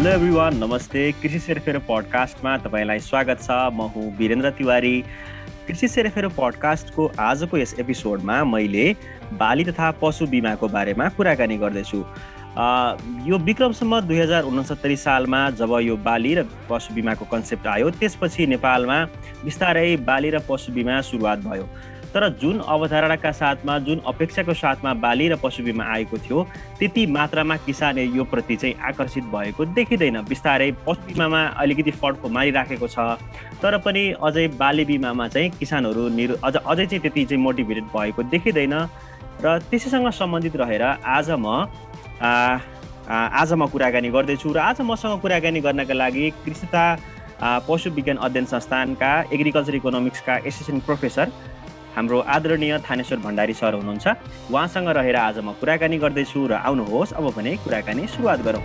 Hello everyone नमस्ते। कृषि सेरफेरो पडकास्टमा तपाईँलाई स्वागत छ। म हुँ वीरेन्द्र तिवारी। कृषि सेरफेरो पडकास्टको आजको यस एपिसोडमा मैले बाली तथा पशु बिमाको बारेमा कुराकानी गर्दैछु। यो विक्रमसम्म दुई हजार उनसत्तरी सालमा जब यो बाली र पशु बिमाको कन्सेप्ट आयो त्यसपछि नेपालमा बिस्तारै बाली र पशु बिमा सुरुवात भयो। तर जुन अवधारणाका साथमा जुन अपेक्षाको साथमा बाली र पशु बिमा आएको थियो त्यति मात्रामा किसानले यो प्रति चाहिँ आकर्षित भएको देखिँदैन। बिस्तारै पशु बिमामा अलिकति फड्को मारिराखेको छ। तर पनि अझै बाली बिमामा चाहिँ किसानहरू निर अझ अझै चाहिँ त्यति चाहिँ मोटिभेटेड भएको देखिँदैन। र त्यसैसँग सम्बन्धित रहेर आज म आज म कुराकानी गर्दैछु र आज मसँग कुराकानी गर्नका लागि कृषि तथा पशु विज्ञान अध्ययन संस्थानका एग्रिकल्चर इकोनोमिक्सका एसिस्टेन्ट प्रोफेसर हाम्रो आदरणीय थानेश्वर भण्डारी सर हुनुहुन्छ। उहाँसँग रहेर आज म कुराकानी गर्दैछु र आउनुहोस् अब भने कुराकानी सुरुवात गरौँ।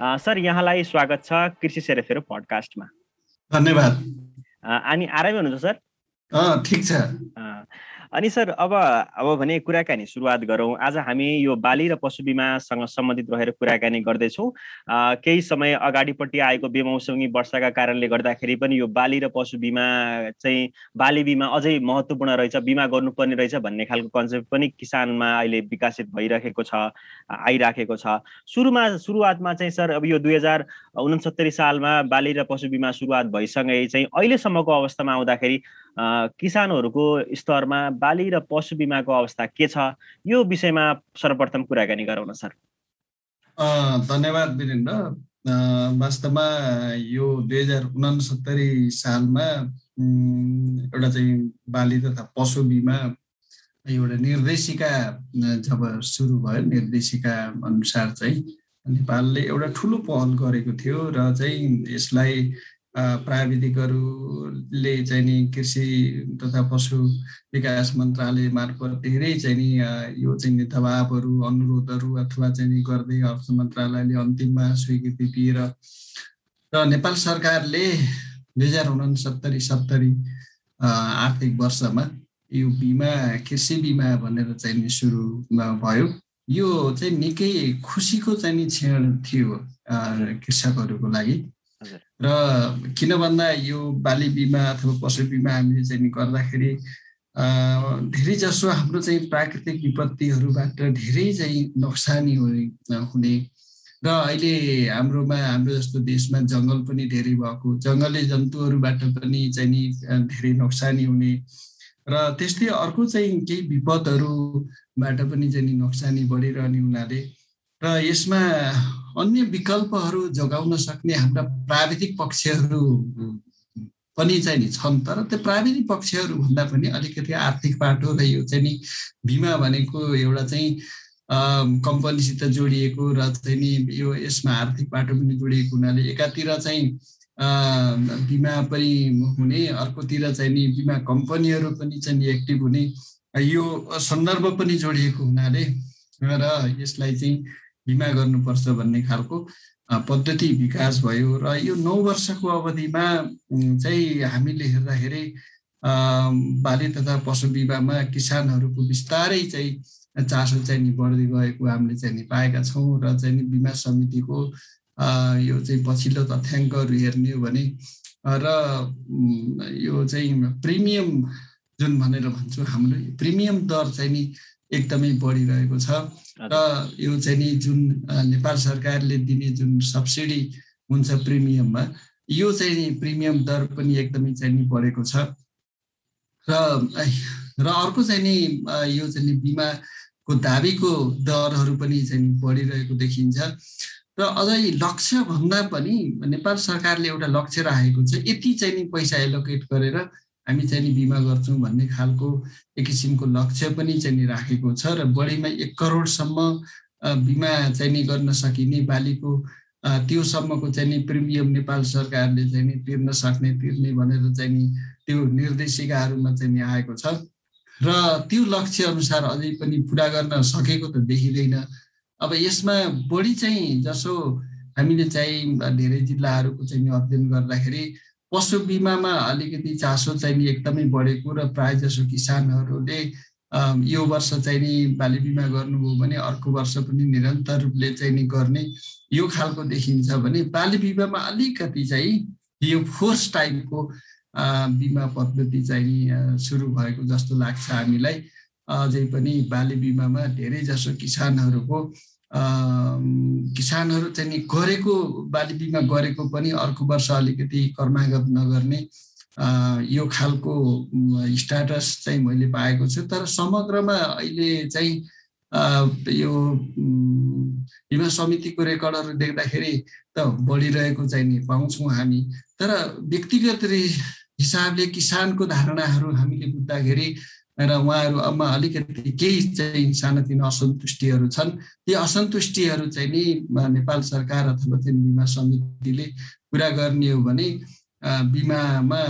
सर यहाँलाई स्वागत छ कृषि सेरेफेरो पडकास्टमा। धन्यवाद। अनि आरामै हुनुहुन्छ सर? ठिक छ। अनि सर अब अब भने कुराकानी सुरुवात गरौँ। आज हामी यो बाली र पशु बिमासँग सम्बन्धित रहेर कुराकानी गर्दैछौँ। केही समय अगाडिपट्टि आएको बेमौसमी वर्षाका कारणले गर्दाखेरि पनि यो बाली र पशु बिमा चाहिँ बाली बिमा अझै महत्त्वपूर्ण रहेछ बिमा गर्नुपर्ने रहेछ भन्ने खालको कन्सेप्ट पनि किसानमा अहिले विकसित भइरहेको छ आइराखेको छ। सुरुमा सुरुवातमा चाहिँ सर अब यो दुई हजार उनसत्तरी सालमा बाली र पशु बिमा सुरुवात भइसँगै चाहिँ अहिलेसम्मको अवस्थामा आउँदाखेरि किसानहरूको स्तरमा बाली र पशु बिमाको अवस्था के छ? यो विषयमा सर्वप्रथम कुराकानी गरौँ न सर धन्यवाद वीरेन्द्र। वास्तवमा यो दुई हजार उनासत्तरी सालमा एउटा चाहिँ बाली तथा पशु बिमा एउटा निर्देशिका जब सुरु भयो निर्देशिका अनुसार चाहिँ नेपालले एउटा ठुलो पहल गरेको थियो र चाहिँ यसलाई प्राविधिकहरूले चाहिँ नि कृषि तथा पशु विकास मन्त्रालय मार्फत धेरै चाहिँ नि यो चाहिँ नि दबावहरू अनुरोधहरू अथवा चाहिँ नि गर्दै अर्थ मन्त्रालयले अन्तिममा स्वीकृति दिएर र नेपाल सरकारले दुई हजार उनसत्तरी सत्तरी आर्थिक वर्षमा यो बिमा कृषि बिमा भनेर चाहिँ नि सुरु भयो। यो चाहिँ निकै खुसीको चाहिँ नि क्षण थियो कृषकहरूको लागि। र किन भन्दा यो बाली बिमा अथवा पशु बिमा हामीले चाहिँ गर्दाखेरि धेरै जसो हाम्रो चाहिँ प्राकृतिक विपत्तिहरूबाट धेरै चाहिँ नोक्सानी हुने र अहिले हाम्रोमा हाम्रो जस्तो देशमा जङ्गल पनि धेरै भएको। जङ्गली जन्तुहरूबाट पनि चाहिँ नि धेरै नोक्सानी हुने। र त्यस्तै अर्को चाहिँ केही विपदहरूबाट पनि चाहिँ नि नोक्सानी बढिरहने हुनाले। र यसमा अन्य विकल्पहरू जोगाउन सक्ने हाम्रा प्राविधिक पक्षहरू पनि चाहिँ नि छन् तर त्यो प्राविधिक पक्षहरू भन्दा पनि अलिकति आर्थिक पाटो र यो चाहिँ नि बिमा भनेको एउटा चाहिँ कम्पनीसित जोडिएको र चाहिँ नि यो यसमा आर्थिक पाटो पनि जोडिएको हुनाले एकातिर चाहिँ बिमा पनि हुने अर्कोतिर चाहिँ नि बिमा कम्पनीहरू पनि चाहिँ नि एक्टिभ हुने यो सन्दर्भ पनि जोडिएको हुनाले र यसलाई चाहिँ बिमा गर्नुपर्छ भन्ने खालको पद्धति विकास भयो र यो नौ वर्षको अवधिमा चाहिँ हामीले हेर्दाखेरि बाली तथा पशु बिमामा किसानहरूको बिस्तारै चाहिँ चासो चाहिँ नि बढ्दै गएको हामीले चाहिँ नि पाएका छौँ र चाहिँ नि बिमा समितिको यो चाहिँ पछिल्लो तथ्याङ्कहरू हेर्ने हो भने र यो चाहिँ प्रिमियम जुन भनेर भन्छु हाम्रो प्रिमियम दर चाहिँ नि एकदमै बढिरहेको छ। र यो चाहिँ नि जुन नेपाल सरकारले दिने जुन सब्सिडी हुन्छ प्रिमियममा यो चाहिँ नि प्रिमियम दर पनि एकदमै चाहिँ नि बढेको छ। र र अर्को चाहिँ नि यो चाहिँ नि बिमाको दाबीको दरहरू पनि चाहिँ बढिरहेको देखिन्छ। र अझै लक्ष्य भन्दा पनि नेपाल सरकारले एउटा लक्ष्य राखेको छ यति चाहिँ नि पैसा एलोकेट गरेर हामी चाहिँ नि बिमा गर्छौँ भन्ने खालको एक किसिमको लक्ष्य पनि चाहिँ नि राखेको छ र बढीमा एक करोडसम्म बिमा चाहिँ नि गर्न सकिने बालीको त्योसम्मको चाहिँ नि प्रिमियम नेपाल सरकारले चाहिँ नि तिर्न सक्ने तिर्ने भनेर चाहिँ नि त्यो निर्देशिकाहरूमा चाहिँ नि आएको छ। र त्यो लक्ष्य अनुसार अझै पनि पुरा गर्न सकेको त देखिँदैन। अब यसमा बढी चाहिँ जसो हामीले चाहिँ धेरै जिल्लाहरूको चाहिँ अध्ययन गर्दाखेरि पशु बिमामा अलिकति चासो चाहिँ नि एकदमै बढेको र प्रायः जसो किसानहरूले यो वर्ष चाहिँ नि बाली बिमा गर्नुभयो भने अर्को वर्ष पनि निरन्तर रूपले चाहिँ नि गर्ने यो खालको देखिन्छ भने बाली बिमामा अलिकति चाहिँ यो फोर्स टाइपको बिमा पद्धति चाहिँ सुरु भएको जस्तो लाग्छ हामीलाई। अझै पनि बाली बिमामा धेरै जसो किसानहरूको किसानहरू चाहिँ नि गरेको बाली बिमा गरेको पनि अर्को वर्ष अलिकति कर्मागत नगर्ने यो खालको स्ट्याटस चाहिँ मैले पाएको छु। तर समग्रमा अहिले चाहिँ यो बिमा समितिको रेकर्डहरू देख्दाखेरि त बढिरहेको चाहिँ नि पाउँछौँ हामी। तर व्यक्तिगत हिसाबले किसानको धारणाहरू हामीले बुझ्दाखेरि र उहाँहरूमा अलिकति केही चाहिँ सानोतिनो असन्तुष्टिहरू छन्। ती असन्तुष्टिहरू चाहिँ नि नेपाल सरकार अथवा चाहिँ बिमा समितिले पुरा गर्ने हो भने बिमामा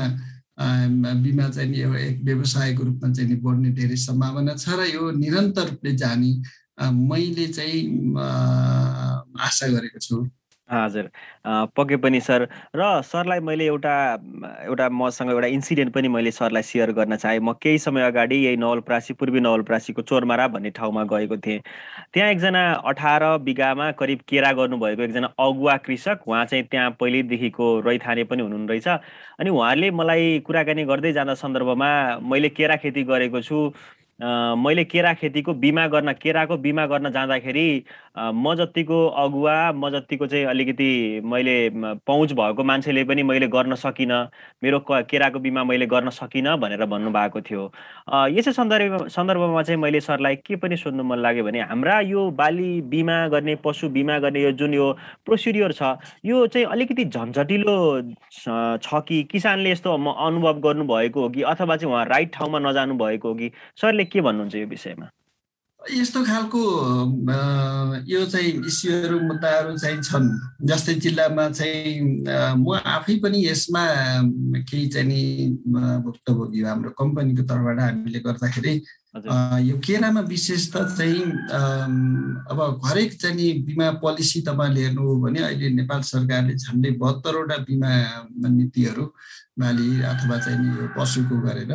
बिमा चाहिँ नि एक व्यवसायको रूपमा चाहिँ नि बढ्ने धेरै सम्भावना छ र यो निरन्तर रूपले जाने मैले चाहिँ आशा गरेको छु। हजुर। पक्कै पनि सर। र सरलाई मैले एउटा एउटा मसँग एउटा इन्सिडेन्ट पनि मैले सरलाई सेयर गर्न चाहेँ। म केही समय अगाडि यही नवलप्रासी पूर्वी नवलप्रासीको चोरमारा भन्ने ठाउँमा गएको थिएँ। त्यहाँ एकजना अठार बिघामा करिब केरा गर्नुभएको एकजना अगुवा कृषक उहाँ चाहिँ त्यहाँ पहिल्यैदेखिको रैथाने पनि हुनुहुन्न रहेछ। अनि उहाँहरूले मलाई कुराकानी गर्दै जाँदा सन्दर्भमा मैले केरा खेती गरेको छु। मैले केरा खेतीको बिमा गर्न केराको बिमा गर्न जाँदाखेरि म जतिको अगुवा म जतिको चाहिँ अलिकति मैले पहुँच भएको मान्छेले पनि मैले गर्न सकिनँ मेरो केराको बिमा मैले गर्न सकिनँ भनेर भन्नुभएको थियो। यसै सन्दर्भ सन्दर्भमा चाहिँ मैले सरलाई के पनि सोध्नु मन लाग्यो भने हाम्रा यो बाली बिमा गर्ने पशु बिमा गर्ने यो जुन यो प्रोसिडियर छ यो चाहिँ अलिकति झन्झटिलो छ कि किसानले यस्तो अनुभव गर्नुभएको हो कि? अथवा चाहिँ उहाँ राइट ठाउँमा नजानु भएको हो कि? सरले के भन्नुहुन्छ यो विषयमा? यस्तो खालको यो चाहिँ इस्युहरू मुद्दाहरू चाहिँ छन्। जस्तै जिल्लामा चाहिँ म आफै पनि यसमा केही चाहिँ नि भुक्तभोगी हाम्रो कम्पनीको तर्फबाट हामीले गर्दाखेरि यो केरामा विशेष त चाहिँ अब हरेक चाहिँ नि बिमा पोलिसी तपाईँले हेर्नु हो भने अहिले नेपाल सरकारले झन्डै बहत्तरवटा बिमा नीतिहरू बाली अथवा चाहिँ नि यो पशुको गरेर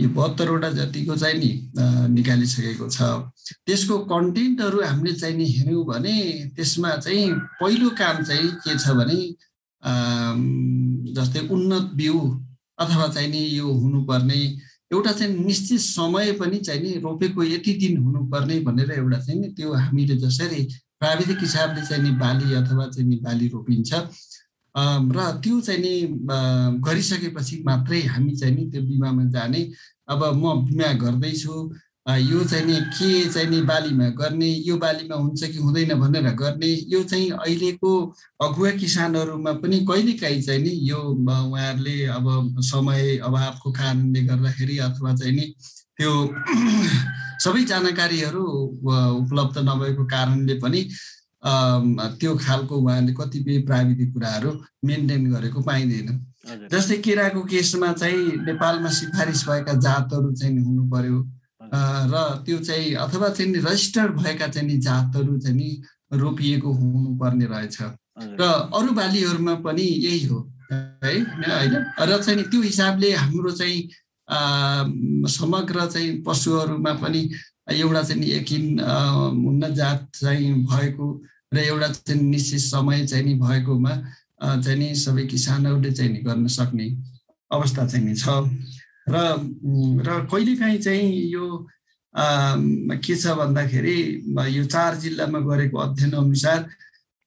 यो बहत्तरवटा जतिको चाहिँ नि निकालिसकेको छ। त्यसको कन्टेन्टहरू हामीले चाहिँ नि हेऱ्यौँ भने त्यसमा चाहिँ पहिलो काम चाहिँ के छ भने जस्तै उन्नत बिउ अथवा चाहिँ नि यो हुनुपर्ने एउटा चाहिँ निश्चित समय पनि चाहिँ नि रोपेको यति दिन हुनुपर्ने भनेर एउटा चाहिँ नि त्यो हामीले जसरी प्राविधिक हिसाबले चाहिँ नि बाली अथवा चाहिँ नि बाली रोपिन्छ। र त्यो चाहिँ नि गरिसकेपछि मात्रै हामी चाहिँ नि त्यो बिमामा जाने। अब म बिमा गर्दैछु यो चाहिँ नि के चाहिँ नि बालीमा गर्ने यो बालीमा हुन्छ कि हुँदैन भनेर गर्ने यो चाहिँ अहिलेको अगुवा किसानहरूमा पनि कहिलेकाहीँ चाहिँ नि यो उहाँहरूले अब समय अभावको कारणले गर्दाखेरि अथवा चाहिँ नि त्यो सबै जानकारीहरू उपलब्ध नभएको कारणले पनि त्यो खालको उहाँले कतिपय प्राविधिक कुराहरू मेन्टेन गरेको पाइँदैन। जस्तै केराको केसमा चाहिँ नेपालमा सिफारिस भएका जातहरू चाहिँ हुनु पर्यो र त्यो चाहिँ अथवा चाहिँ रजिस्टर्ड भएका चाहिँ नि जातहरू चाहिँ नि रोपिएको हुनुपर्ने रहेछ। र अरू बालीहरूमा पनि यही हो है होइन? र चाहिँ त्यो हिसाबले हाम्रो चाहिँ समग्र चाहिँ पशुहरूमा पनि एउटा चाहिँ यकिन उन्नत जात चाहिँ भएको र एउटा चाहिँ निश्चित समय चाहिँ नि भएकोमा चाहिँ नि सबै किसानहरूले चाहिँ नि गर्न सक्ने अवस्था चाहिँ नि छ। र र कहिलेकाहीँ चाहिँ यो के छ भन्दाखेरि यो चार जिल्लामा गरेको अध्ययन अनुसार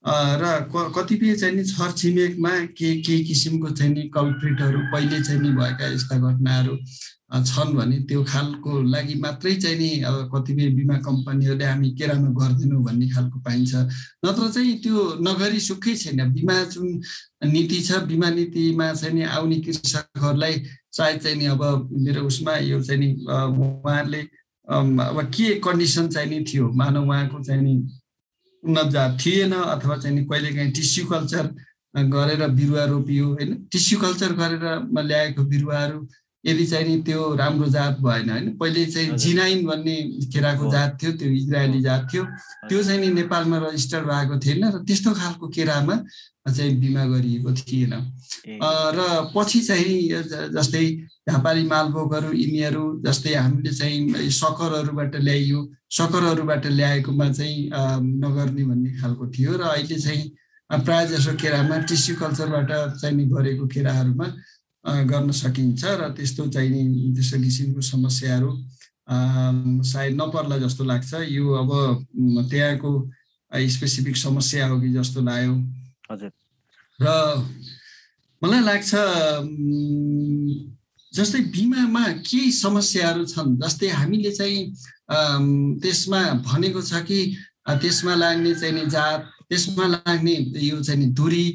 र कतिपय चाहिँ नि छरछिमेकमा के के किसिमको चाहिँ नि कल्प्रिटहरू पहिले चाहिँ नि भएका यस्ता घटनाहरू छन् भने त्यो खालको लागि मात्रै चाहिँ नि अब कतिपय बिमा कम्पनीहरूले हामी केरामा गर्दैनौँ भन्ने खालको पाइन्छ। नत्र चाहिँ त्यो नगरी सुखै छैन। बिमा जुन नीति छ बिमा नीतिमा चाहिँ नि आउने कृषकहरूलाई सायद चाहिँ नि अब मेरो उसमा यो चाहिँ नि उहाँहरूले अब के कन्डिसन चाहिँ नि थियो? मानव उहाँको चाहिँ नि उन्नत जात थिएन अथवा चाहिँ नि कहिलेकाहीँ टिस्यु कल्चर गरेर बिरुवा रोपियो होइन? टिस्यु कल्चर गरेर ल्याएको बिरुवाहरू यदि चाहिँ नि त्यो राम्रो जात भएन होइन? पहिले चाहिँ जिनाइन भन्ने केराको जात थियो त्यो इजरायली जात थियो। त्यो चाहिँ नि नेपालमा रजिस्टर भएको थिएन र त्यस्तो खालको केरामा चाहिँ बिमा गरिएको थिएन। र पछि चाहिँ जस्तै व्यापारी मालभोगहरू यिनीहरू जस्तै हामीले चाहिँ सकरहरूबाट ल्याइयो। सकरहरूबाट ल्याएकोमा चाहिँ नगर्ने भन्ने खालको थियो र अहिले चाहिँ प्रायः जसो केरामा टिस्यु कल्चरबाट चाहिँ गरेको केराहरूमा गर्न सकिन्छ र त्यस्तो चाहिँ त्यस्तो किसिमको समस्याहरू सायद नपर्ला जस्तो लाग्छ। यो अब त्यहाँको स्पेसिफिक समस्या हो कि जस्तो लाग्यो। हजुर। र मलाई लाग्छ जस्तै बिमामा के समस्याहरू छन् जस्तै हामीले चाहिँ त्यसमा भनेको छ कि त्यसमा लाग्ने चाहिँ जात त्यसमा लाग्ने यो चाहिँ दुरी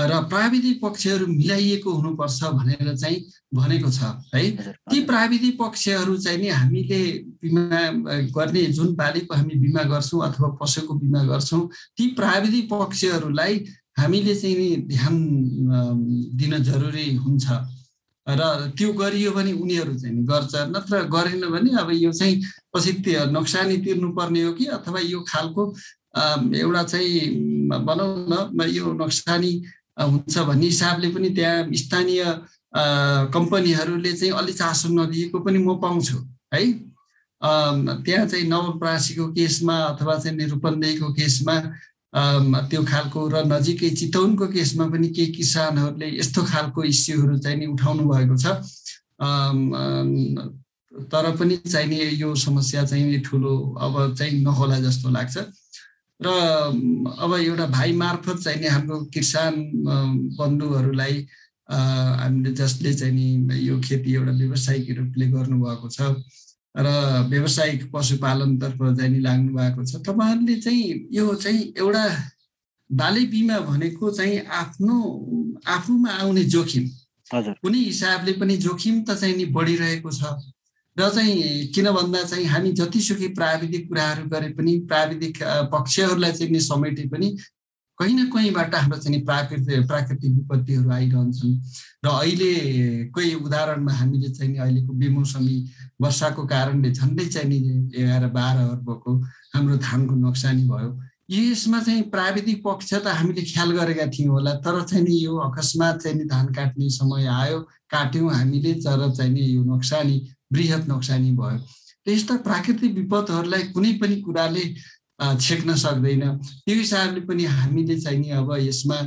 र प्राविधिक पक्षहरू मिलाइएको हुनुपर्छ भनेर चाहिँ भनेको छ है? ती प्राविधिक पक्षहरू चाहिँ नि हामीले बिमा गर्ने जुन बालीको हामी बिमा गर्छौँ अथवा पशुको बिमा गर्छौँ ती प्राविधिक पक्षहरूलाई हामीले चाहिँ नि ध्यान दिन जरुरी हुन्छ। र त्यो गरियो भने उनीहरू चाहिँ गर्छ। नत्र गरेन भने अब यो चाहिँ पछि नोक्सानी तिर्नुपर्ने हो कि? अथवा यो खालको एउटा चाहिँ भनौँ न यो नोक्सानी हुन्छ भन्ने हिसाबले पनि त्यहाँ स्थानीय कम्पनीहरूले चाहिँ अलि चासो नदिएको पनि म पाउँछु है? त्यहाँ चाहिँ नवलप्रासीको केसमा अथवा चाहिँ निरूपन्देहीको केसमा त्यो खालको र नजिकै चितवनको केसमा पनि केही किसानहरूले यस्तो खालको इस्युहरू चाहिँ नि उठाउनु भएको छ। तर पनि चाहिने यो समस्या चाहिँ ठुलो अब चाहिँ नहोला जस्तो लाग्छ। र अब एउटा भाइ मार्फत चाहिँ नि हाम्रो किसान बन्धुहरूलाई हामीले जसले चाहिँ नि यो खेती एउटा व्यावसायिक रूपले गर्नुभएको छ। र व्यावसायिक पशुपालनतर्फ चाहिँ नि लाग्नु भएको छ। तपाईँहरूले चाहिँ यो चाहिँ एउटा बाली बिमा भनेको चाहिँ आफ्नो आफूमा आउने जोखिम। कुनै हिसाबले पनि जोखिम त चाहिँ नि बढिरहेको छ। र चाहिँ किन भन्दा चाहिँ हामी जतिसुकै प्राविधिक कुराहरू गरे पनि प्राविधिक पक्षहरूलाई चाहिँ समेटे पनि कहीँ न कहीँबाट हाम्रो चाहिँ प्राकृतिक प्राकृतिक विपत्तिहरू आइरहन्छन्। र अहिलेकै उदाहरणमा हामीले चाहिँ अहिलेको बेमौसमी वर्षाको कारणले झन्डै चाहिँ नि एघार बाह्र अर्बको हाम्रो धानको नोक्सानी भयो। यसमा चाहिँ प्राविधिक पक्ष त हामीले ख्याल गरेका थियौँ होला तर चाहिँ नि यो अकस्मात चाहिँ नि धान काट्ने समय आयो काट्यौँ हामीले तर चाहिँ नि यो नोक्सानी वृहत नोक्सानी भयो। यस्ता प्राकृतिक विपदहरूलाई कुनै पनि कुराले छेक्न सक्दैन। त्यो हिसाबले पनि हामीले चाहिँ नि अब यसमा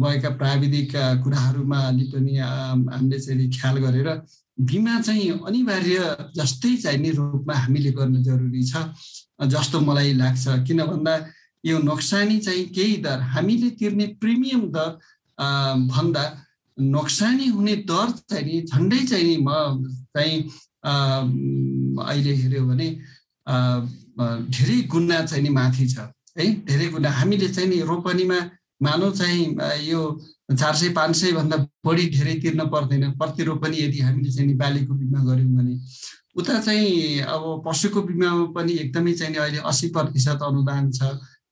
भएका प्राविधिक कुराहरूमा अलि पनि हामीले चाहिँ ख्याल गरेर बिमा चाहिँ अनिवार्य जस्तै चाहिने रूपमा हामीले गर्न जरुरी छ जस्तो मलाई लाग्छ। किन भन्दा यो नोक्सानी चाहिँ केही दर हामीले तिर्ने प्रिमियम दर भन्दा नोक्सानी हुने दर चाहिँ नि झन्डै चाहिँ नि म चाहिँ अहिले हेऱ्यो भने धेरै गुना चाहिँ नि माथि छ। है धेरै गुना हामीले चाहिँ नि रोपनीमा मानौ चाहिँ यो चार सय पाँच सयभन्दा बढी धेरै तिर्न पर्दैन। प्रति रोपनी यदि हामीले चाहिँ नि बालीको बिमा गऱ्यौँ भने। उता चाहिँ अब पशुको बिमामा पनि एकदमै चाहिँ अहिले असी प्रतिशत अनुदान छ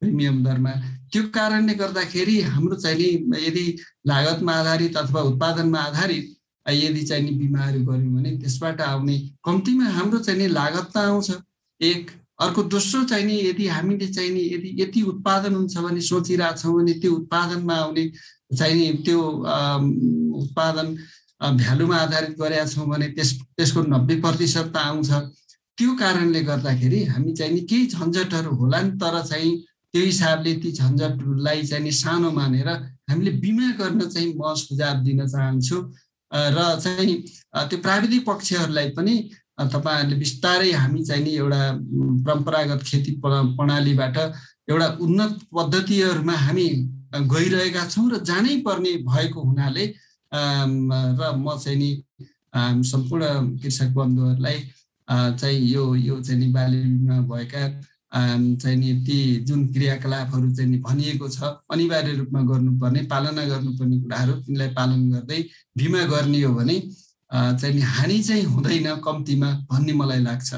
प्रिमियम दरमा। त्यो कारणले गर्दाखेरि हाम्रो चाहिँ नि यदि लागतमा आधारित अथवा उत्पादनमा आधारित यदि चाहिँ नि बिमाहरू गऱ्यौँ भने त्यसबाट आउने कम्तीमा हाम्रो चाहिँ नि लागत त आउँछ। एक अर्को दोस्रो चाहिँ नि यदि हामीले चाहिँ नि यदि यति उत्पादन हुन्छ भने सोचिरहेछौँ भने त्यो उत्पादनमा आउने चाहिँ त्यो उत्पादन भ्यालुमा आधारित गरेका छौँ भने त्यस त्यसको नब्बे प्रतिशत त आउँछ। त्यो कारणले गर्दाखेरि हामी चाहिँ नि केही झन्झटहरू होला नि तर चाहिँ त्यो हिसाबले ती झन्झटलाई चाहिँ नि सानो मानेर हामीले बिमा गर्न चाहिँ म सुझाव दिन चाहन्छु। र चाहिँ त्यो प्राविधिक पक्षहरूलाई पनि तपाईँहरूले बिस्तारै हामी चाहिँ नि एउटा परम्परागत खेती प्रणालीबाट एउटा उन्नत पद्धतिहरूमा हामी गइरहेका छौँ र जानै पर्ने भएको हुनाले र म चाहिँ नि सम्पूर्ण कृषक बन्धुहरूलाई चाहिँ यो यो चाहिँ नि भएका चाहिँ नि ती जुन क्रियाकलापहरू चाहिँ नि भनिएको छ अनिवार्य रूपमा गर्नुपर्ने पालना गर्नुपर्ने कुराहरू तिनलाई पालन गर्दै बिमा गर्ने हो भने चाहिँ नि हानि चाहिँ हुँदैन कम्तीमा भन्ने मलाई लाग्छ।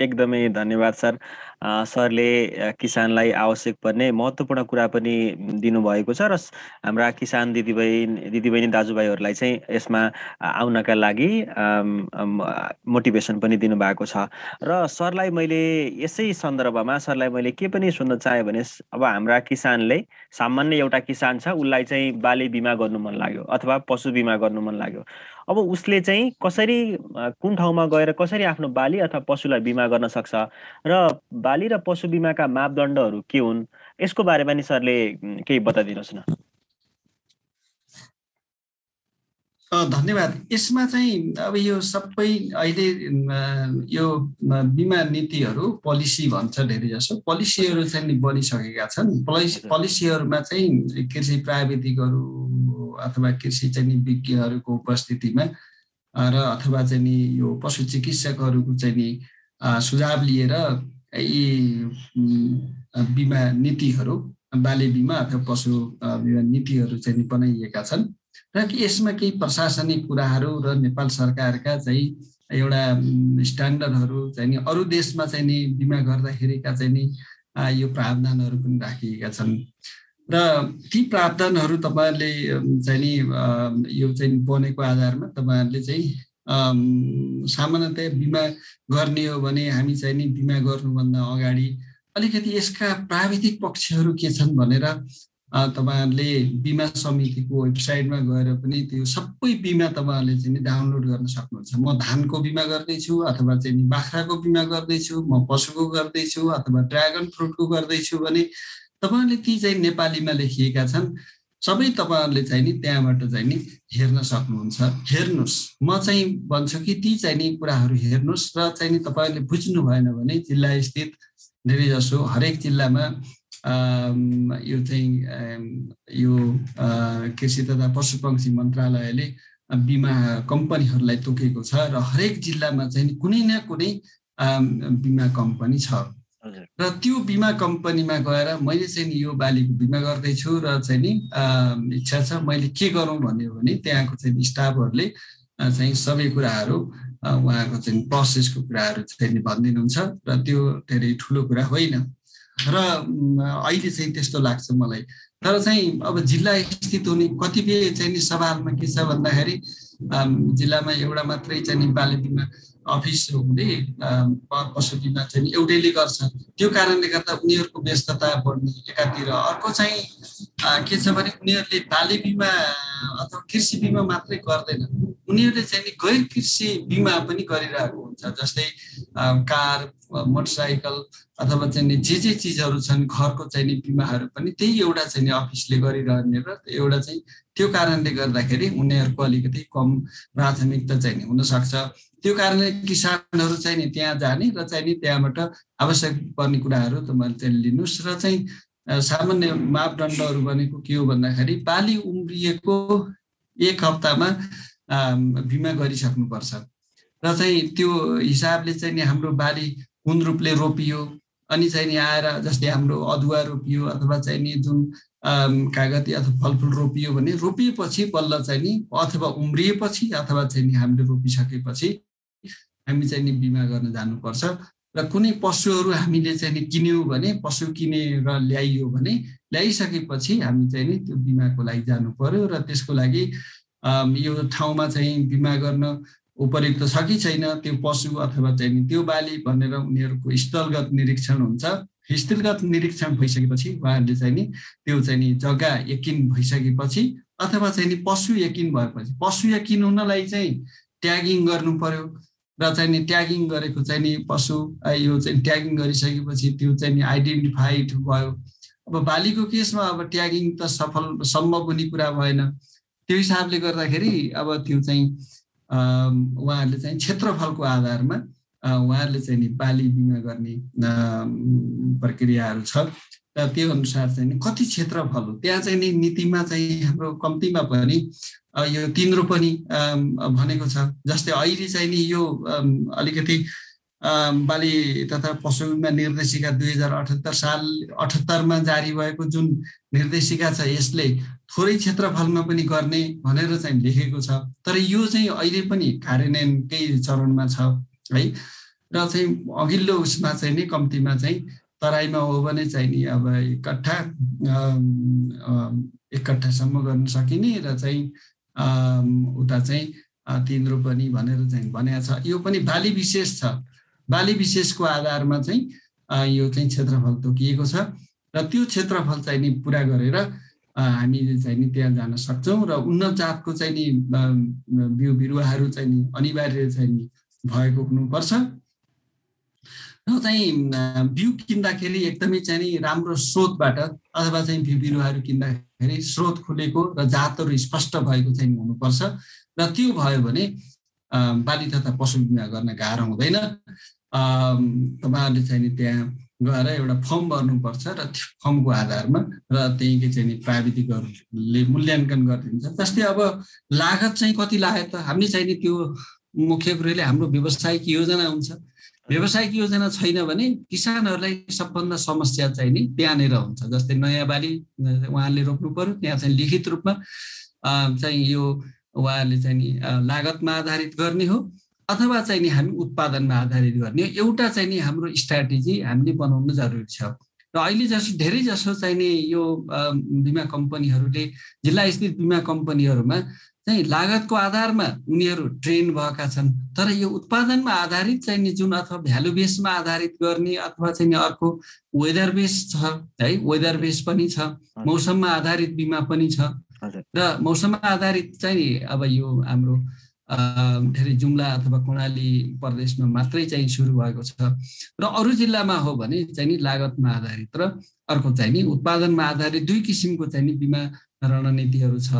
एकदमै धन्यवाद सर। सरले किसानलाई आवश्यक पर्ने महत्त्वपूर्ण कुरा पनि दिनुभएको छ र हाम्रा किसान दिदीबहिनी दिदीबहिनी दाजुभाइहरूलाई चाहिँ यसमा आउनका लागि मोटिभेसन पनि दिनुभएको छ। र सरलाई मैले यसै सन्दर्भमा सरलाई मैले के पनि सुन्न चाहेँ भने अब हाम्रा किसानले सामान्य एउटा किसान छ उसलाई चाहिँ बाली बिमा गर्नु मन लाग्यो अथवा पशु बिमा गर्नु मन लाग्यो। अब उसले चाहिँ कसरी कुन ठाउँमा गएर कसरी आफ्नो बाली अथवा पशुलाई बिमा गर्न सक्छ? र बाली र पशु बिमाका मापदण्डहरू के हुन्? यसको बारेमा नि सरले केही बताइदिनुहोस् न। धन्यवाद। यसमा चाहिँ अब यो सबै अहिले यो बिमा नीतिहरू पोलिसी भन्छ धेरै जसो। पोलिसीहरू चाहिँ बनिसकेका छन्। पोलिसी पोलिसीहरूमा चाहिँ कृषि प्राविधिकहरू अथवा कृषि चाहिँ विज्ञहरूको उपस्थितिमा र अथवा चाहिँ नि यो पशु चिकित्सकहरूको चाहिँ नि सुझाव लिएर यी बिमा नीतिहरू बाली बिमा अथवा पशु बिमा नीतिहरू चाहिँ बनाइएका छन्। र यसमा केही प्रशासनिक कुराहरू र नेपाल सरकारका चाहिँ एउटा स्ट्यान्डर्डहरू चाहिँ नि अरू देशमा चाहिँ नि बिमा गर्दाखेरिका चाहिँ नि यो प्रावधानहरू पनि राखिएका छन्। र ती प्रावधानहरू तपाईँहरूले चाहिँ नि यो चाहिँ बनेको आधारमा तपाईँहरूले चाहिँ सामान्यतया बिमा गर्ने हो भने हामी चाहिँ नि बिमा गर्नुभन्दा अगाडि अलिकति यसका प्राविधिक पक्षहरू के छन् भनेर तपाईँहरूले बिमा समितिको वेबसाइटमा गएर पनि त्यो सबै बिमा तपाईँहरूले चाहिँ डाउनलोड गर्न सक्नुहुन्छ। म धानको बिमा गर्दैछु अथवा चाहिँ बाख्राको बिमा गर्दैछु म पशुको गर्दैछु अथवा ड्रागन फ्रुटको गर्दैछु भने तपाईँहरूले ती चाहिँ नेपालीमा लेखिएका छन्। सबै तपाईँहरूले चाहिँ नि त्यहाँबाट चाहिँ नि हेर्न सक्नुहुन्छ। हेर्नुहोस्। म चाहिँ भन्छु कि ती चाहिँ नि कुराहरू हेर्नुहोस् र चाहिँ नि तपाईँहरूले बुझ्नु भएन भने जिल्ला स्थित धेरै जसो हरेक जिल्लामा यो चाहिँ यो कृषि तथा पशुपक्षी मन्त्रालयले बिमा कम्पनीहरूलाई तोकेको छ र हरेक जिल्लामा चाहिँ कुनै न कुनै बिमा कम्पनी छ। र त्यो बिमा कम्पनीमा गएर मैले चाहिँ नि यो बालीको बिमा गर्दैछु र चाहिँ नि इच्छा छ मैले के गरौँ भन्यो भने त्यहाँको चाहिँ स्टाफहरूले चाहिँ सबै कुराहरू उहाँको चाहिँ प्रोसेसको कुराहरू चाहिँ भनिदिनुहुन्छ र त्यो धेरै ठुलो कुरा होइन। र अहिले चाहिँ त्यस्तो लाग्छ मलाई। तर चाहिँ अब जिल्ला स्थित हुने कतिपय चाहिँ नि सवालमा के छ भन्दाखेरि जिल्लामा एउटा मात्रै चाहिँ बाली बिमा अफिस हुँदै पशु बिमा चाहिँ एउटैले गर्छ। त्यो कारणले गर्दा उनीहरूको व्यस्तता बढ्ने एकातिर। अर्को चाहिँ के छ भने उनीहरूले बाली बिमा अथवा कृषि बिमा मात्रै गर्दैन। उनीहरूले चाहिँ गैर कृषि बिमा पनि गरिरहेको हुन्छ। जस्तै कार मोटरसाइकल अथवा चाहिँ नि जे जे चिजहरू छन् घरको चाहिँ नि बिमाहरू पनि त्यही एउटा चाहिँ नि अफिसले गरिरहने र एउटा चाहिँ त्यो कारणले गर्दाखेरि उनीहरूको अलिकति कम प्राथमिकता चाहिँ नि हुनसक्छ। त्यो कारणले किसानहरू चाहिँ नि त्यहाँ जाने र चाहिँ नि त्यहाँबाट आवश्यक पर्ने कुराहरू तपाईँले चाहिँ लिनुहोस् र चाहिँ सामान्य मापदण्डहरू भनेको के हो भन्दाखेरि बाली उम्रिएको एक हप्तामा बिमा गरिसक्नुपर्छ। र चाहिँ त्यो हिसाबले चाहिँ नि हाम्रो बाली कुन रूपले रोपियो? अनि चाहिँ नि आएर जस्तै हाम्रो अदुवा रोपियो अथवा चाहिँ नि जुन कागती अथवा फलफुल रोपियो भने रोपिएपछि बल्ल चाहिँ नि अथवा उम्रिएपछि अथवा चाहिँ नि हामीले रोपिसकेपछि हामी चाहिँ नि बिमा गर्न जानुपर्छ। र कुनै पशुहरू हामीले चाहिँ नि किन्यौँ भने पशु किनेर ल्याइयो भने ल्याइसकेपछि हामी चाहिँ नि त्यो बिमाको लागि जानु पर्यो र त्यसको लागि यो ठाउँमा चाहिँ बिमा गर्न उपयुक्त छ कि छैन त्यो पशु अथवा चाहिँ त्यो बाली भनेर उनीहरूको स्थलगत निरीक्षण हुन्छ। स्थलगत निरीक्षण भइसकेपछि उहाँहरूले चाहिँ नि त्यो चाहिँ नि जग्गा यकिन भइसकेपछि अथवा चाहिँ नि पशु यकिन भएपछि पशु यकिन हुनलाई चाहिँ ट्यागिङ गर्नु पर्यो र चाहिँ नि ट्यागिङ गरेको चाहिँ नि पशु यो चाहिँ ट्यागिङ गरिसकेपछि त्यो चाहिँ नि आइडेन्टिफाइड भयो। अब बालीको केसमा अब ट्यागिङ त सफल सम्भव हुने कुरा भएन। त्यो हिसाबले गर्दाखेरि अब त्यो चाहिँ उहाँहरूले चाहिँ क्षेत्रफलको आधारमा उहाँहरूले चाहिँ नि बाली बिमा गर्ने प्रक्रियाहरू छ। र त्यो अनुसार चाहिँ नि कति क्षेत्रफल हो? त्यहाँ चाहिँ नि नीतिमा चाहिँ हाम्रो कम्तीमा पनि यो तिन रोपनी भनेको छ। जस्तै अहिले चाहिँ नि यो अलिकति बाली तथा पशु बिमा निर्देशिका दुई हजार अठहत्तर साल अठहत्तरमा जारी भएको जुन निर्देशिका छ यसले थोरै क्षेत्रफलमा पनि गर्ने भनेर चाहिँ लेखेको छ। तर यो चाहिँ अहिले पनि कार्यान्वयनकै चरणमा छ है? र चाहिँ अघिल्लो उसमा चाहिँ नि कम्तीमा चाहिँ तराईमा हो भने चाहिँ नि अब एक कट्ठा एक कट्ठासम्म गर्न सकिने र चाहिँ उता चाहिँ तिन रोपनी भनेर चाहिँ भनेको छ। यो पनि बाली विशेष छ। बाली विशेषको आधारमा चाहिँ यो चाहिँ क्षेत्रफल तोकिएको छ। र त्यो क्षेत्रफल चाहिँ नि पुरा गरेर हामीले चाहिँ नि त्यहाँ जान सक्छौँ र उन्नत जातको चाहिँ नि बिउ बिरुवाहरू चाहिँ नि अनिवार्य चाहिँ नि भएको हुनुपर्छ। र चाहिँ बिउ किन्दाखेरि एकदमै चाहिँ नि राम्रो स्रोतबाट अथवा चाहिँ बिउ बिरुवाहरू किन्दाखेरि स्रोत खुलेको र जातहरू स्पष्ट भएको चाहिँ हुनुपर्छ। र त्यो भयो भने बाली तथा पशु बिमा गर्न गाह्रो हुँदैन। तपाईँहरूले चाहिँ नि त्यहाँ गएर एउटा फर्म भर्नुपर्छ र त्यो फर्मको आधारमा र त्यहीँकै चाहिँ प्राविधिकहरूले मूल्याङ्कन गरिदिन्छ। जस्तै अब लागत चाहिँ कति लाग्यो त हामीले चाहिँ नि त्यो मुख्य कुरोले हाम्रो व्यवसायिक योजना हुन्छ। व्यवसायिक योजना छैन भने किसानहरूलाई सबभन्दा समस्या चाहिँ नि त्यहाँनिर हुन्छ। जस्तै नयाँ बाली उहाँले रोप्नु पर्यो त्यहाँ चाहिँ लिखित रूपमा चाहिँ यो उहाँहरूले चाहिँ नि लागतमा आधारित गर्ने हो। अथवा चाहिँ नि हामी उत्पादनमा आधारित गर्ने एउटा चाहिँ नि हाम्रो स्ट्राटेजी हामीले बनाउनु जरुरी छ। र अहिले जसो धेरै जसो चाहिँ नि यो बिमा कम्पनीहरूले जिल्ला स्थित बिमा कम्पनीहरूमा चाहिँ लागतको आधारमा उनीहरू ट्रेन भएका छन्। तर यो उत्पादनमा आधारित चाहिँ नि जुन अथवा भ्यालु बेसमा आधारित गर्ने अथवा चाहिँ नि अर्को वेदर बेस छ है वेदर बेस पनि छ मौसममा आधारित बिमा पनि छ। र मौसममा आधारित चाहिँ नि अब यो हाम्रो धेरै जुम्ला अथवा कर्णाली प्रदेशमा मात्रै चाहिँ सुरु भएको छ। र अरू जिल्लामा हो भने चाहिँ नि लागतमा आधारित र अर्को चाहिँ नि उत्पादनमा आधारित दुई किसिमको चाहिँ नि बिमा रणनीतिहरू छ।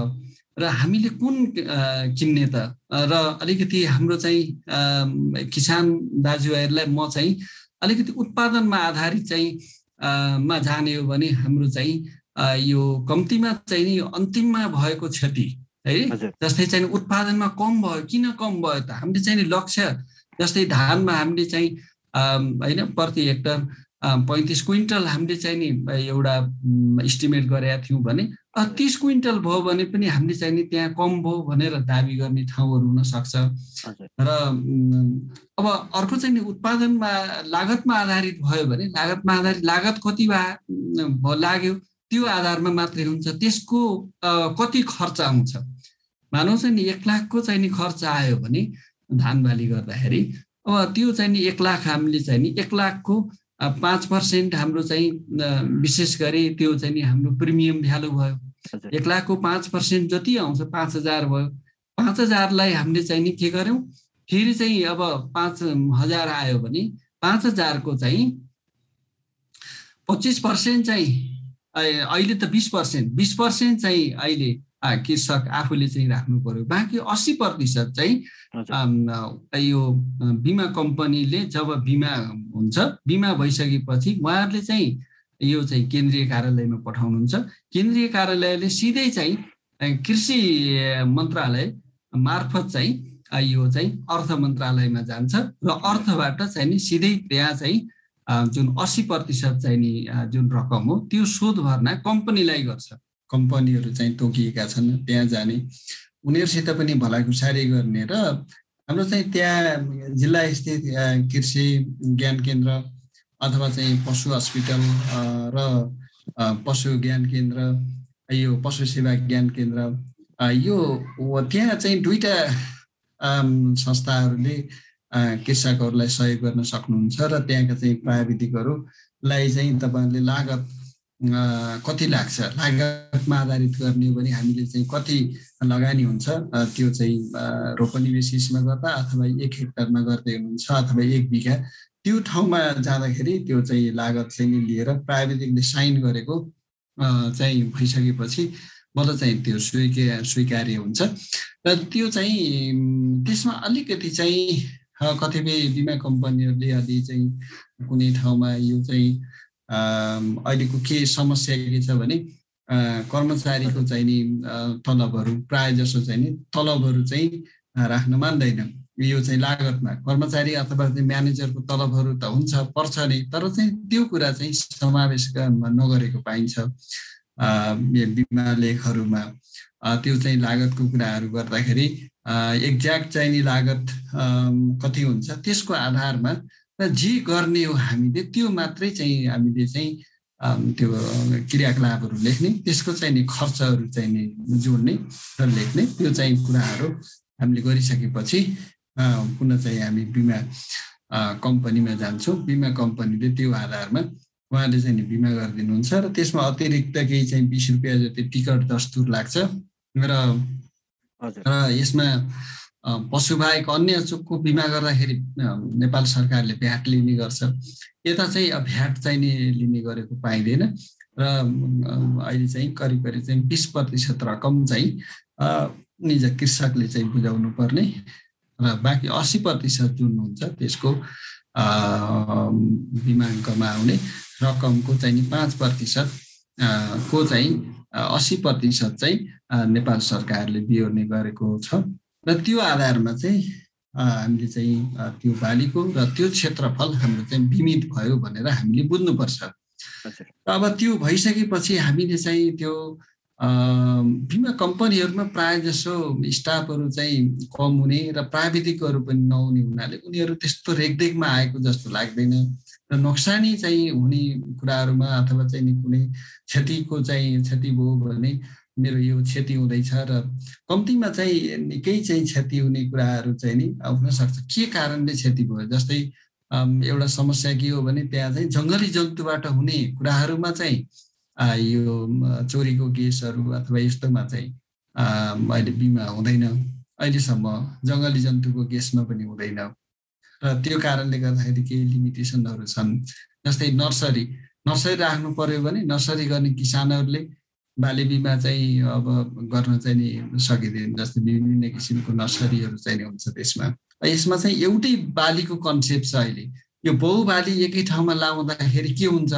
र हामीले कुन किन्ने त? र अलिकति हाम्रो चाहिँ किसान दाजुभाइहरूलाई म चाहिँ अलिकति उत्पादनमा आधारित चाहिँ मा जाने हो भने हाम्रो चाहिँ यो कम्तीमा चाहिँ नि अन्तिममा भएको क्षति है? जस्तै चाहिँ उत्पादनमा कम भयो किन कम भयो त? हामीले चाहिँ लक्ष्य जस्तै धानमा हामीले चाहिँ होइन प्रति हेक्टर पैँतिस क्विन्टल हामीले चाहिँ नि एउटा इस्टिमेट गरेका थियौँ भने तिस क्विन्टल भयो भने पनि हामीले चाहिँ नि त्यहाँ कम भयो भनेर दावी गर्ने ठाउँहरू हुनसक्छ। र अब अर्को चाहिँ नि उत्पादनमा लागतमा आधारित भयो भने लागतमा आधारित लागत कति भए लाग्यो? त्यो आधारमा मात्रै हुन्छ त्यसको कति खर्च आउँछ? चाहिँ नि एक लाखको चाहिँ नि खर्च आयो भने धान बाली गर्दाखेरि अब त्यो चाहिँ नि एक लाख हामीले चाहिँ नि एक लाखको पाँच पर्सेन्ट हाम्रो चाहिँ विशेष गरी त्यो चाहिँ नि हाम्रो प्रिमियम भ्यालु भयो। एक लाखको पाँच पर्सेन्ट जति आउँछ पाँच हजार भयो। पाँच हजारलाई हामीले चाहिँ नि के गर्यौँ फेरि चाहिँ अब पाँच हजार आयो भने पाँच हजारको चाहिँ पच्चिस पर्सेन्ट चाहिँ अहिले त बिस पर्सेन्ट बिस पर्सेन्ट चाहिँ अहिले कृषक आफूले चाहिँ राख्नु पर्यो। बाँकी अस्सी प्रतिशत चाहिँ यो बिमा कम्पनीले जब बिमा हुन्छ बिमा भइसकेपछि उहाँहरूले चाहिँ यो चाहिँ केन्द्रीय कार्यालयमा पठाउनुहुन्छ। केन्द्रीय कार्यालयले सिधै चाहिँ कृषि मन्त्रालय मार्फत चाहिँ यो चाहिँ अर्थ मन्त्रालयमा जान्छ र अर्थबाट चाहिँ नि सिधै त्यहाँ चाहिँ जुन अस्सी प्रतिशत चाहिँ नि जुन रकम हो त्यो शोध भर्ना कम्पनीलाई गर्छ। कम्पनीहरू चाहिँ तोकिएका छन् त्यहाँ जाने। उनीहरूसित पनि भलाकुसारी गर्ने र हाम्रो चाहिँ त्यहाँ जिल्ला स्थित कृषि ज्ञान केन्द्र अथवा चाहिँ पशु हस्पिटल र पशु ज्ञान केन्द्र यो पशु सेवा ज्ञान केन्द्र यो त्यहाँ चाहिँ दुईवटा संस्थाहरूले कृषकहरूलाई सहयोग गर्न सक्नुहुन्छ र त्यहाँका चाहिँ प्राविधिकहरूलाई चाहिँ तपाईँहरूले लागत कति लाग्छ? लागतमा आधारित गर्ने हो भने हामीले चाहिँ कति लगानी हुन्छ? त्यो चाहिँ रोपनी बेसिसमा गर्दा अथवा एक हेक्टरमा गर्दै हुनुहुन्छ अथवा एक बिघा? त्यो ठाउँमा जाँदाखेरि त्यो चाहिँ लागत चाहिँ लिएर प्राविधिकले साइन गरेको चाहिँ भइसकेपछि मतलब चाहिँ त्यो स्वीकार स्वीकार्य हुन्छ। र त्यो चाहिँ त्यसमा अलिकति चाहिँ कतिपय बिमा कम्पनीहरूले अलि चाहिँ कुनै ठाउँमा यो चाहिँ अहिलेको के समस्या के छ भने कर्मचारीको चाहिँ नि तलबहरू प्राय जसो चाहिँ नि तलबहरू चाहिँ राख्न मान्दैन। यो चाहिँ लागतमा। कर्मचारी अथवा चाहिँ म्यानेजरको तलबहरू त हुन्छ पर्छ नै तर चाहिँ त्यो कुरा चाहिँ समावेश नगरेको पाइन्छ। बिमा लेखहरूमा। त्यो चाहिँ लागतको कुराहरू गर्दाखेरि एक्ज्याक्ट चाहिँ नि लागत कति हुन्छ? त्यसको आधारमा र जे गर्ने हो हामीले त्यो मात्रै चाहिँ हामीले चाहिँ त्यो क्रियाकलापहरू लेख्ने त्यसको चाहिँ नि खर्चहरू चाहिँ नि जोड्ने र लेख्ने त्यो चाहिँ कुराहरू हामीले गरिसकेपछि पुनः चाहिँ हामी बिमा कम्पनीमा जान्छौँ। बिमा कम्पनीले त्यो आधारमा उहाँले चाहिँ नि बिमा गरिदिनुहुन्छ र त्यसमा अतिरिक्त केही चाहिँ बिस रुपियाँ जति टिकट दस्तुर लाग्छ र र यसमा पशुबाहेक अन्य चुकको बिमा गर्दाखेरि नेपाल सरकारले भ्याट लिने गर्छ। यता चाहिँ भ्याट चाहिँ नि लिने गरेको पाइँदैन र अहिले चाहिँ करिब करिब चाहिँ बिस प्रतिशत रकम चाहिँ निज कृषकले चाहिँ बुझाउनु पर्ने र बाँकी अस्सी प्रतिशत जुन हुन्छ त्यसको बिमाङ्कमा आउने रकमको चाहिँ नि पाँच प्रतिशत को चाहिँ अस्सी प्रतिशत चाहिँ नेपाल सरकारले बिहोर्ने गरेको छ। र त्यो आधारमा चाहिँ हामीले चाहिँ त्यो बालीको र त्यो क्षेत्रफल हाम्रो चाहिँ बिमित भयो भनेर हामीले बुझ्नुपर्छ। अब त्यो भइसकेपछि हामीले चाहिँ त्यो बिमा कम्पनीहरूमा प्रायः जसो स्टाफहरू चाहिँ कम हुने र प्राविधिकहरू पनि नहुने हुनाले उनीहरू त्यस्तो रेखदेखमा आएको जस्तो लाग्दैन। र नोक्सानी चाहिँ हुने कुराहरूमा अथवा चाहिँ कुनै क्षतिको चाहिँ क्षति भयो भने मेरो यो क्षति हुँदैछ र कम्तीमा चाहिँ निकै चाहिँ क्षति हुने कुराहरू चाहिँ नि हुनसक्छ के कारणले क्षति भयो? जस्तै एउटा समस्या के हो भने त्यहाँ चाहिँ जङ्गली जन्तुबाट हुने कुराहरूमा चाहिँ यो चोरीको केसहरू अथवा यस्तोमा चाहिँ अहिले बिमा हुँदैन। अहिलेसम्म जङ्गली जन्तुको केसमा पनि हुँदैन। र त्यो कारणले गर्दाखेरि केही लिमिटेसनहरू छन्। जस्तै नर्सरी नर्सरी राख्नु पर्यो भने नर्सरी गर्ने किसानहरूले बाली बिमा चाहिँ अब गर्न चाहिँ नि सकिँदैन जस्तै विभिन्न किसिमको नर्सरीहरू चाहिँ हुन्छ त्यसमा। यसमा चाहिँ एउटै बालीको कन्सेप्ट छ अहिले। यो बहु बाली एकै ठाउँमा लाउँदाखेरि के हुन्छ?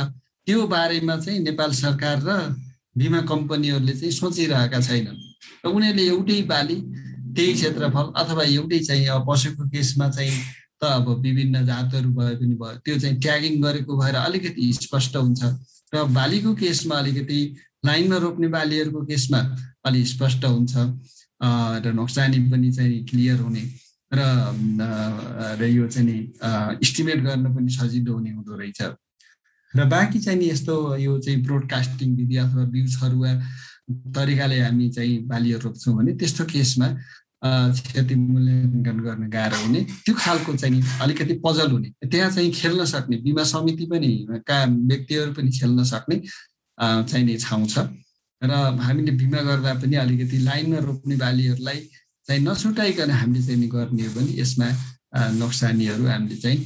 त्यो बारेमा चाहिँ नेपाल सरकार र बिमा कम्पनीहरूले चाहिँ सोचिरहेका छैनन्। र उनीहरूले एउटै बाली त्यही क्षेत्रफल अथवा एउटै चाहिँ अब पशुको केसमा चाहिँ त अब विभिन्न जातहरू भए पनि भयो त्यो चाहिँ ट्यागिङ गरेको भएर अलिकति स्पष्ट हुन्छ। र बालीको केसमा अलिकति लाइनमा रोप्ने बालीहरूको केसमा अलि स्पष्ट हुन्छ र नोक्सानी पनि चाहिँ क्लियर हुने र र यो चाहिँ नि इस्टिमेट गर्न पनि सजिलो हुने हुँदो रहेछ। र बाँकी चाहिँ नि यस्तो यो चाहिँ ब्रोडकास्टिङ विधि अथवा बिउ छरुवा तरिकाले हामी चाहिँ बालीहरू रोप्छौँ भने त्यस्तो केसमा क्षति मूल्याङ्कन गर्न गाह्रो हुने। त्यो खालको चाहिँ अलिकति पजल हुने। त्यहाँ चाहिँ खेल्न सक्ने बिमा समिति पनि का व्यक्तिहरू पनि खेल्न सक्ने चाहिने ठाउँ छ र हामीले बिमा गर्दा पनि अलिकति लाइनमा रोप्ने बालीहरूलाई चाहिँ नछुटाइकन हामीले चाहिँ गर्ने हो भने यसमा नोक्सानीहरू हामीले चाहिँ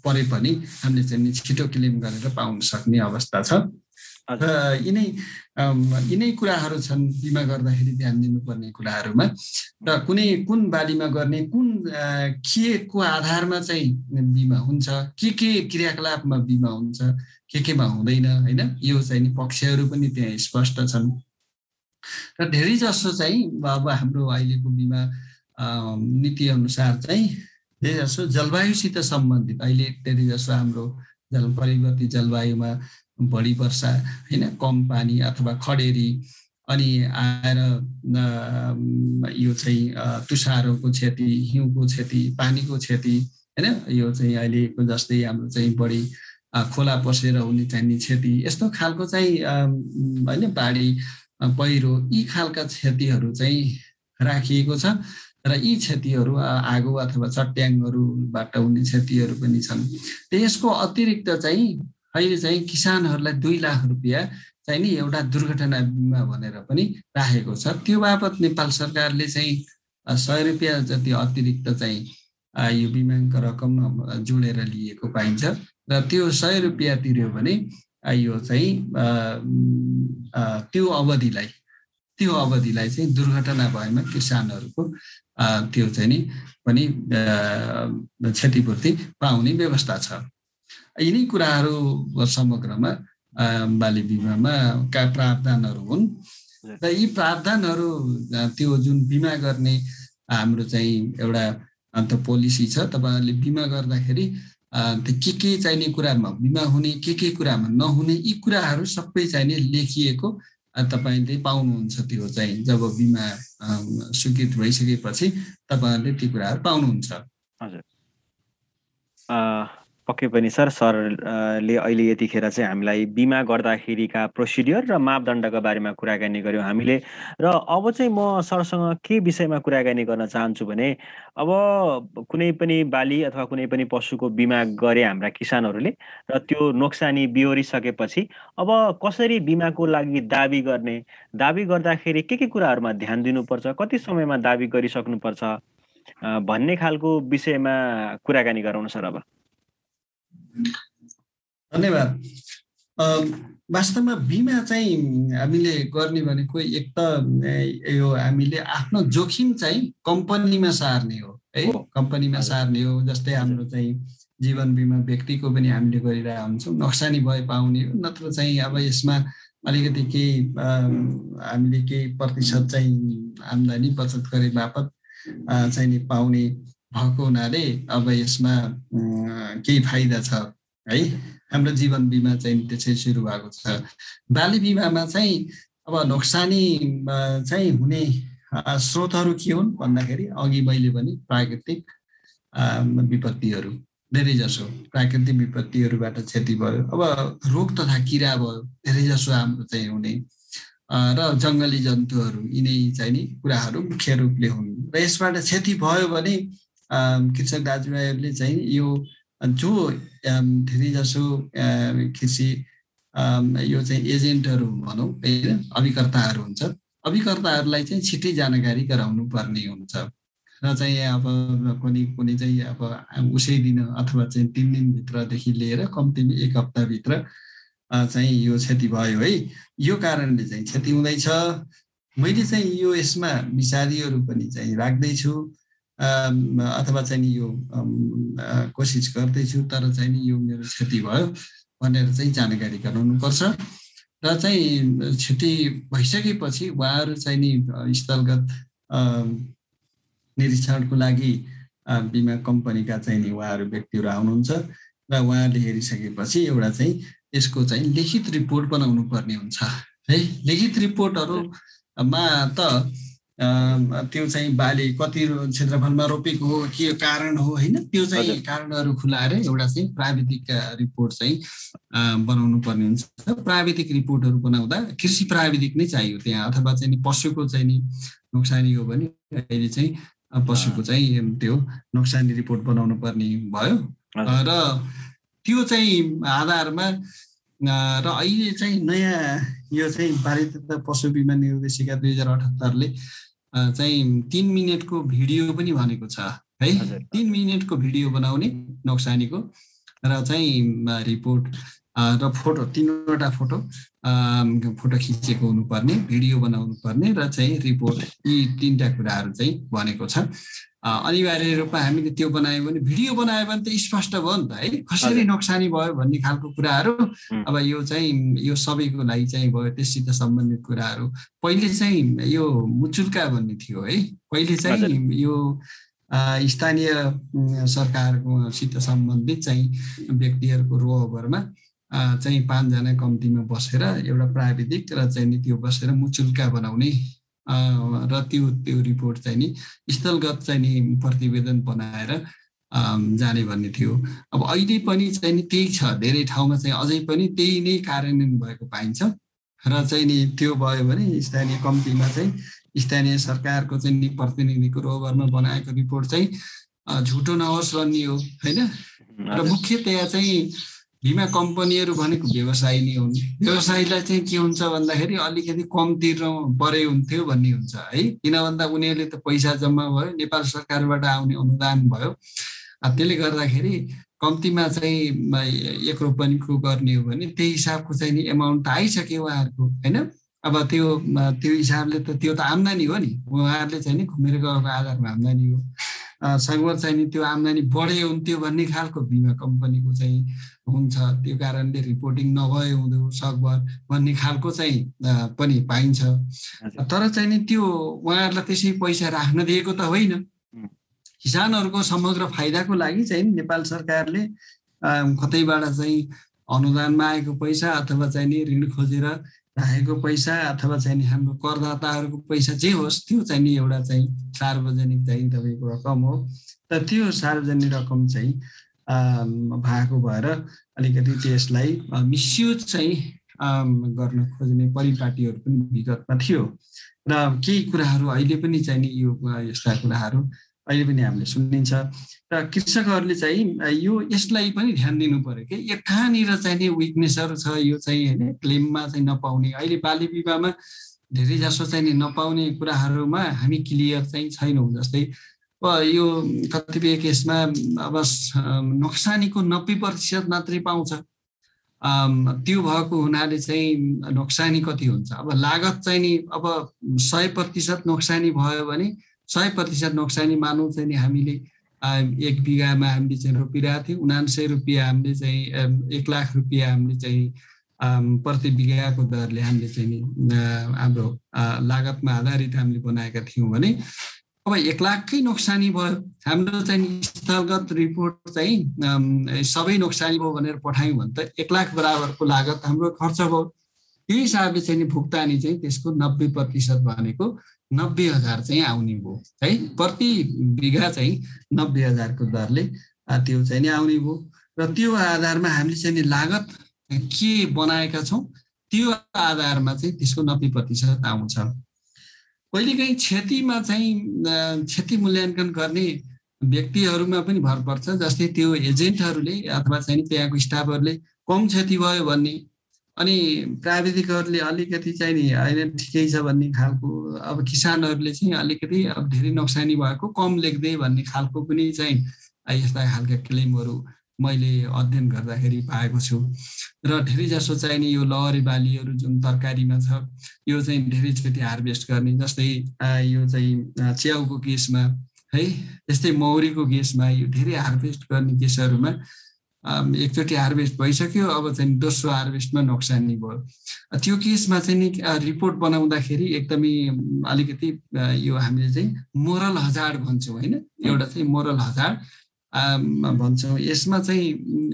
परे पनि हामीले चाहिँ छिटो क्लेम गरेर पाउन सक्ने अवस्था छ। र यिनै यिनै कुराहरू छन् बिमा गर्दाखेरि ध्यान दिनुपर्ने कुराहरूमा। र कुनै कुन बालीमा गर्ने कुन के को आधारमा चाहिँ बिमा हुन्छ के के क्रियाकलापमा बिमा हुन्छ के केमा हुँदैन होइन? यो चाहिँ नि पक्षहरू पनि त्यहाँ स्पष्ट छन्। र धेरै जसो चाहिँ अब हाम्रो अहिलेको बिमा नीति अनुसार चाहिँ धेरै जसो जलवायुसित सम्बन्धित अहिले धेरै जसो हाम्रो जल परिवर्तित जलवायुमा बढी वर्षा होइन? कम पानी अथवा खडेरी अनि आएर यो चाहिँ तुषारोको क्षति हिउँको क्षति पानीको क्षति होइन? यो चाहिँ अहिलेको जस्तै हाम्रो चाहिँ बढी खोला पसेर हुने चाहिने क्षति यस्तो खालको चाहिँ होइन बाढी पहिरो यी खालका क्षतिहरू चाहिँ राखिएको छ र यी क्षतिहरू आगो अथवा चट्याङहरूबाट हुने क्षतिहरू पनि छन्। त्यसको अतिरिक्त चाहिँ अहिले चाहिँ किसानहरूलाई दुई लाख रुपियाँ चाहिँ नि एउटा दुर्घटना बिमा भनेर पनि राखेको छ। त्यो बापत नेपाल सरकारले चाहिँ सय रुपियाँ जति अतिरिक्त चाहिँ यो बिमाको रकम जोडेर लिएको पाइन्छ। र त्यो सय रुपियाँ तिर्यो भने यो चाहिँ त्यो अवधिलाई त्यो अवधिलाई चाहिँ दुर्घटना भएमा किसानहरूको त्यो चाहिँ नि पनि क्षतिपूर्ति पाउने व्यवस्था छ। यिनै कुराहरू समग्रमा बाली बिमामा का प्रावधानहरू हुन्। र यी प्रावधानहरू त्यो जुन बिमा गर्ने हाम्रो चाहिँ एउटा अन्त पोलिसी छ तपाईँहरूले बिमा गर्दाखेरि के के चाहिने कुरामा बिमा हुने के के कुरामा नहुने यी कुराहरू सबै चाहिने लेखिएको तपाईँले पाउनुहुन्छ त्यो चाहिँ जब बिमा स्वीकृत भइसकेपछि तपाईँहरूले ती कुराहरू पाउनुहुन्छ। हजुर। पक्कै पनि सर सरले अहिले यतिखेर चाहिँ हामीलाई बिमा गर्दाखेरिका प्रोसिडियर र मापदण्डका बारेमा कुराकानी गऱ्यौँ हामीले। र अब चाहिँ म सरसँग के विषयमा कुराकानी गर्न चाहन्छु भने अब कुनै पनि बाली अथवा कुनै पनि पशुको बिमा गरे हाम्रा किसानहरूले र त्यो नोक्सानी बिहोरिसकेपछि अब कसरी बिमाको लागि दाबी गर्ने दाबी गर्दाखेरि के के कुराहरूमा ध्यान दिनुपर्छ कति समयमा दाबी गरिसक्नुपर्छ भन्ने खालको विषयमा कुराकानी गराउनु सर अब। धन्यवाद। वास्तवमा बिमा चाहिँ हामीले गर्ने भनेको एक त यो हामीले आफ्नो जोखिम चाहिँ कम्पनीमा सार्ने हो है? कम्पनीमा सार्ने हो जस्तै हाम्रो चाहिँ जीवन बिमा व्यक्तिको पनि हामीले गरिरहेको हुन्छौँ। नोक्सानी भए पाउने हो नत्र चाहिँ अब यसमा अलिकति केही हामीले केही प्रतिशत चाहिँ आम्दानी बचत गरे बापत चाहिँ नि पाउने भएको हुनाले अब यसमा केही फाइदा छ है? हाम्रो जीवन बिमा चाहिँ त्यसै सुरु भएको छ। बाली बिमामा चाहिँ अब नोक्सानी चाहिँ हुने स्रोतहरू के हुन् भन्दाखेरि अघि मैले भने प्राकृतिक विपत्तिहरू। धेरै जसो प्राकृतिक विपत्तिहरूबाट क्षति भयो। अब रोग तथा किरा भयो धेरै जसो हाम्रो चाहिँ हुने। र जङ्गली जन्तुहरू यिनै चाहिँ नि कुराहरू मुख्य रूपले हुन्। र यसबाट क्षति भयो भने कृषक दाजुभाइहरूले चाहिँ यो जो धेरै जसो कृषि यो चाहिँ एजेन्टहरू भनौँ होइन अभिकर्ताहरू हुन्छ अभिकर्ताहरूलाई चाहिँ छिट्टै जानकारी गराउनु पर्ने हुन्छ। र चाहिँ अब कुनै कुनै चाहिँ अब उसै दिन अथवा चाहिँ तिन दिनभित्रदेखि लिएर कम्तीमा एक हप्ताभित्र चाहिँ यो क्षति भयो है। यो कारणले चाहिँ क्षति हुँदैछ। मैले चाहिँ यो यसमा विषादीहरू पनि चाहिँ राख्दैछु। अथवा चाहिँ नि यो कोसिस गर्दैछु तर चाहिँ नि यो मेरो क्षति भयो भनेर चाहिँ जानकारी गराउनुपर्छ। र चाहिँ क्षति भइसकेपछि उहाँहरू चाहिँ नि स्थलगत निरीक्षणको लागि बिमा कम्पनीका चाहिँ नि उहाँहरू व्यक्तिहरू आउनुहुन्छ र उहाँहरूले हेरिसकेपछि एउटा चाहिँ यसको चाहिँ लिखित रिपोर्ट बनाउनु पर्ने हुन्छ। है लिखित रिपोर्टहरूमा त त्यो चाहिँ बाली कति क्षेत्रफलमा रोपेको हो के कारण हो होइन? त्यो चाहिँ कारणहरू खुलाएर एउटा चाहिँ प्राविधिक रिपोर्ट चाहिँ बनाउनु पर्ने हुन्छ। प्राविधिक रिपोर्टहरू बनाउँदा कृषि प्राविधिक नै चाहियो त्यहाँ अथवा चाहिँ नि पशुको चाहिँ नि नोक्सानी हो भने अहिले चाहिँ पशुको चाहिँ त्यो नोक्सानी रिपोर्ट बनाउनु पर्ने भयो। र त्यो चाहिँ आधारमा र अहिले चाहिँ नयाँ यो चाहिँ भारतीय पशु बिमा निर्देशिका दुई हजार अठहत्तरले चाहिँ तिन मिनटको भिडियो पनि भनेको छ है? तिन मिनटको भिडियो बनाउने नोक्सानीको र चाहिँ रिपोर्ट र फोटो तिनवटा फोटो फोटो खिचेको हुनुपर्ने भिडियो बनाउनु पर्ने र चाहिँ रिपोर्ट यी तिनवटा कुराहरू चाहिँ भनेको छ। अनिवार्य रूपमा हामीले त्यो बनायो भने भिडियो बनायो भने त स्पष्ट भयो नि त है? कसरी नोक्सानी भयो भन्ने खालको कुराहरू अब यो चाहिँ यो सबैको लागि चाहिँ भयो त्यससित सम्बन्धित कुराहरू। पहिले चाहिँ यो मुचुल्का भन्ने थियो है? पहिले चाहिँ यो स्थानीय सरकारकोसित सम्बन्धित चाहिँ व्यक्तिहरूको रोहबरमा चाहिँ पाँचजना कम्तीमा बसेर एउटा प्राविधिक र चाहिँ त्यो बसेर मुचुल्का बनाउने र त्यो त्यो रिपोर्ट चाहिँ नि स्थलगत चाहिँ नि प्रतिवेदन बनाएर जाने भन्ने थियो। अब अहिले पनि चाहिँ नि त्यही छ धेरै ठाउँमा चाहिँ अझै पनि त्यही नै कार्यान्वयन भएको पाइन्छ। र चाहिँ नि त्यो भयो भने स्थानीय कम्तीमा चाहिँ स्थानीय सरकारको चाहिँ नि प्रतिनिधिको रोबरमा बनाएको रिपोर्ट चाहिँ झुटो नहोस् भन्ने हो होइन? र मुख्यतया चाहिँ बिमा कम्पनीहरू भनेको व्यवसाय नै हुन् व्यवसायीलाई चाहिँ के हुन्छ भन्दाखेरि अलिकति कम तिर्नु परे हुन्थ्यो भन्ने हुन्छ है? किन भन्दा उनीहरूले त पैसा जम्मा भयो नेपाल सरकारबाट आउने अनुदान भयो। त्यसले गर्दाखेरि कम्तीमा चाहिँ एक रोपनीको गर्ने हो भने त्यही हिसाबको चाहिँ नि एमाउन्ट आइसक्यो उहाँहरूको होइन? अब त्यो त्यो हिसाबले त त्यो त आम्दानी हो नि। उहाँहरूले चाहिँ नि घुमेर गएको आधारमा आम्दानी हो। सगभर चाहिँ नि त्यो आम्दानी बढे हुन्थ्यो भन्ने खालको बिमा कम्पनीको चाहिँ हुन्छ। त्यो कारणले रिपोर्टिङ नभए हुँदो सकभर भन्ने खालको चाहिँ पनि पाइन्छ। तर चाहिँ नि त्यो उहाँहरूलाई त्यसै पैसा राख्न दिएको त होइन। किसानहरूको समग्र फाइदाको लागि चाहिँ नेपाल सरकारले कतैबाट चाहिँ अनुदानमा आएको पैसा अथवा चाहिँ नि ऋण खोजेर राखेको पैसा अथवा चाहिँ नि हाम्रो करदाताहरूको पैसा जे होस् त्यो चाहिँ नि एउटा चाहिँ सार्वजनिक चाहिँ तपाईँको रकम हो। त त्यो सार्वजनिक रकम चाहिँ भएको भएर अलिकति त्यसलाई मिसयुज चाहिँ गर्न खोज्ने परिपाटीहरू पनि विगतमा थियो। र केही कुराहरू अहिले पनि चाहिँ नि यो यस्ता कुराहरू अहिले पनि हामीले सुनिन्छ। र कृषकहरूले चाहिँ यो यसलाई पनि ध्यान दिनु पऱ्यो कि यो कहाँनिर चाहिँ नि विकनेसहरू छ यो चाहिँ होइन क्लेममा चाहिँ नपाउने। अहिले बाली विवाहमा धेरै जसो चाहिँ नि नपाउने कुराहरूमा हामी क्लियर चाहिँ छैनौँ जस्तै यो कतिपय केसमा अब नोक्सानीको नब्बे प्रतिशत मात्रै पाउँछ। त्यो भएको हुनाले चाहिँ नोक्सानी कति हुन्छ? अब लागत चाहिँ नि अब सय प्रतिशत नोक्सानी भयो भने सय प्रतिशत नोक्सानी मानौँ चाहिँ नि हामीले एक बिघामा हामीले चाहिँ रोपिरहेको थियौँ। उनान्सय रुपियाँ हामीले चाहिँ एक लाख रुपियाँ हामीले चाहिँ प्रति बिघाको दरले हामीले चाहिँ नि हाम्रो लागतमा आधारित हामीले बनाएका थियौँ भने अब एक लाखकै नोक्सानी भयो। हाम्रो चाहिँ स्थलगत रिपोर्ट चाहिँ सबै नोक्सानी भयो भनेर पठायौँ भने त एक लाख बराबरको लागत हाम्रो खर्च भयो। त्यही हिसाबले चाहिँ नि भुक्तानी चाहिँ त्यसको नब्बे प्रतिशत भनेको नब्बे हजार चाहिँ आउने भयो है? प्रति बिघा चाहिँ नब्बे हजारको दरले त्यो चाहिँ नि आउने भयो। र त्यो आधारमा हामीले चाहिँ लागत के बनाएका छौँ त्यो आधारमा चाहिँ त्यसको नब्बे प्रतिशत आउँछ। कहिलेकाहीँ क्षतिमा चाहिँ क्षति मूल्याङ्कन गर्ने व्यक्तिहरूमा पनि भर पर्छ जस्तै त्यो एजेन्टहरूले अथवा चाहिँ त्यहाँको स्टाफहरूले कम क्षति भयो भन्ने अनि प्राविधिकहरूले अलिकति चाहिँ नि होइन ठिकै छ भन्ने खालको अब किसानहरूले चाहिँ अलिकति अब धेरै नोक्सानी भएको कम लेख्दै भन्ने खालको पनि चाहिँ यस्ता खालका क्लेमहरू मैले अध्ययन गर्दाखेरि पाएको छु। र धेरै जसो चाहिँ नि यो लहरी बालीहरू जुन तरकारीमा छ यो चाहिँ धेरैचोटि हार्भेस्ट गर्ने जस्तै यो चाहिँ च्याउको केसमा है त्यस्तै मौरीको केसमा यो धेरै हार्भेस्ट गर्ने केसहरूमा एकचोटि हार्भेस्ट भइसक्यो अब चाहिँ दोस्रो हार्भेस्टमा नोक्सानी भयो। त्यो केसमा चाहिँ नि रिपोर्ट बनाउँदाखेरि एकदमै अलिकति यो हामीले चाहिँ मोरल हजार्ड भन्छौँ होइन? एउटा चाहिँ मोरल हजार्ड। भन्छौँ। यसमा चाहिँ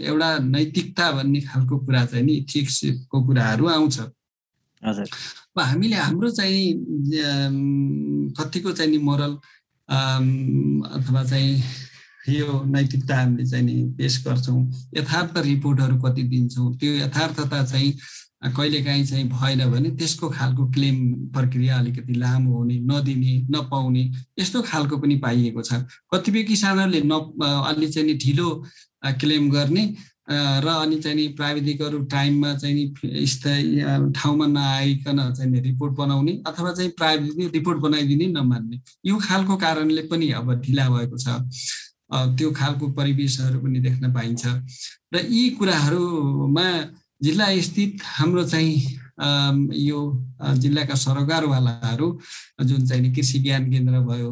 एउटा नैतिकता भन्ने खालको कुरा चाहिँ नि इथिक्सको कुराहरू आउँछ। हजुर। अब हामीले हाम्रो चाहिँ कतिको चाहिँ नि मोरल अथवा चाहिँ यो नैतिकता हामीले चाहिँ नि पेस गर्छौँ। यथार्थ रिपोर्टहरू कति दिन्छौँ? त्यो यथार्थता चाहिँ कहिलेकाहीँ चाहिँ भएन भने त्यसको खालको क्लेम प्रक्रिया अलिकति लामो हुने नदिने नपाउने यस्तो खालको पनि पाइएको छ। कतिपय किसानहरूले न अलि चाहिँ नि ढिलो क्लेम गर्ने र अनि चाहिँ नि प्राविधिकहरू टाइममा चाहिँ नि स्थायी ठाउँमा नआइकन चाहिँ रिपोर्ट बनाउने अथवा चाहिँ प्राविधिक रिपोर्ट बनाइदिने नमान्ने। यो खालको कारणले पनि अब ढिला भएको छ। त्यो खालको परिवेशहरू पनि देख्न पाइन्छ। र यी कुराहरूमा जिल्ला स्थित हाम्रो चाहिँ यो जिल्लाका सरोकारवालाहरू जुन चाहिँ कृषि ज्ञान केन्द्र भयो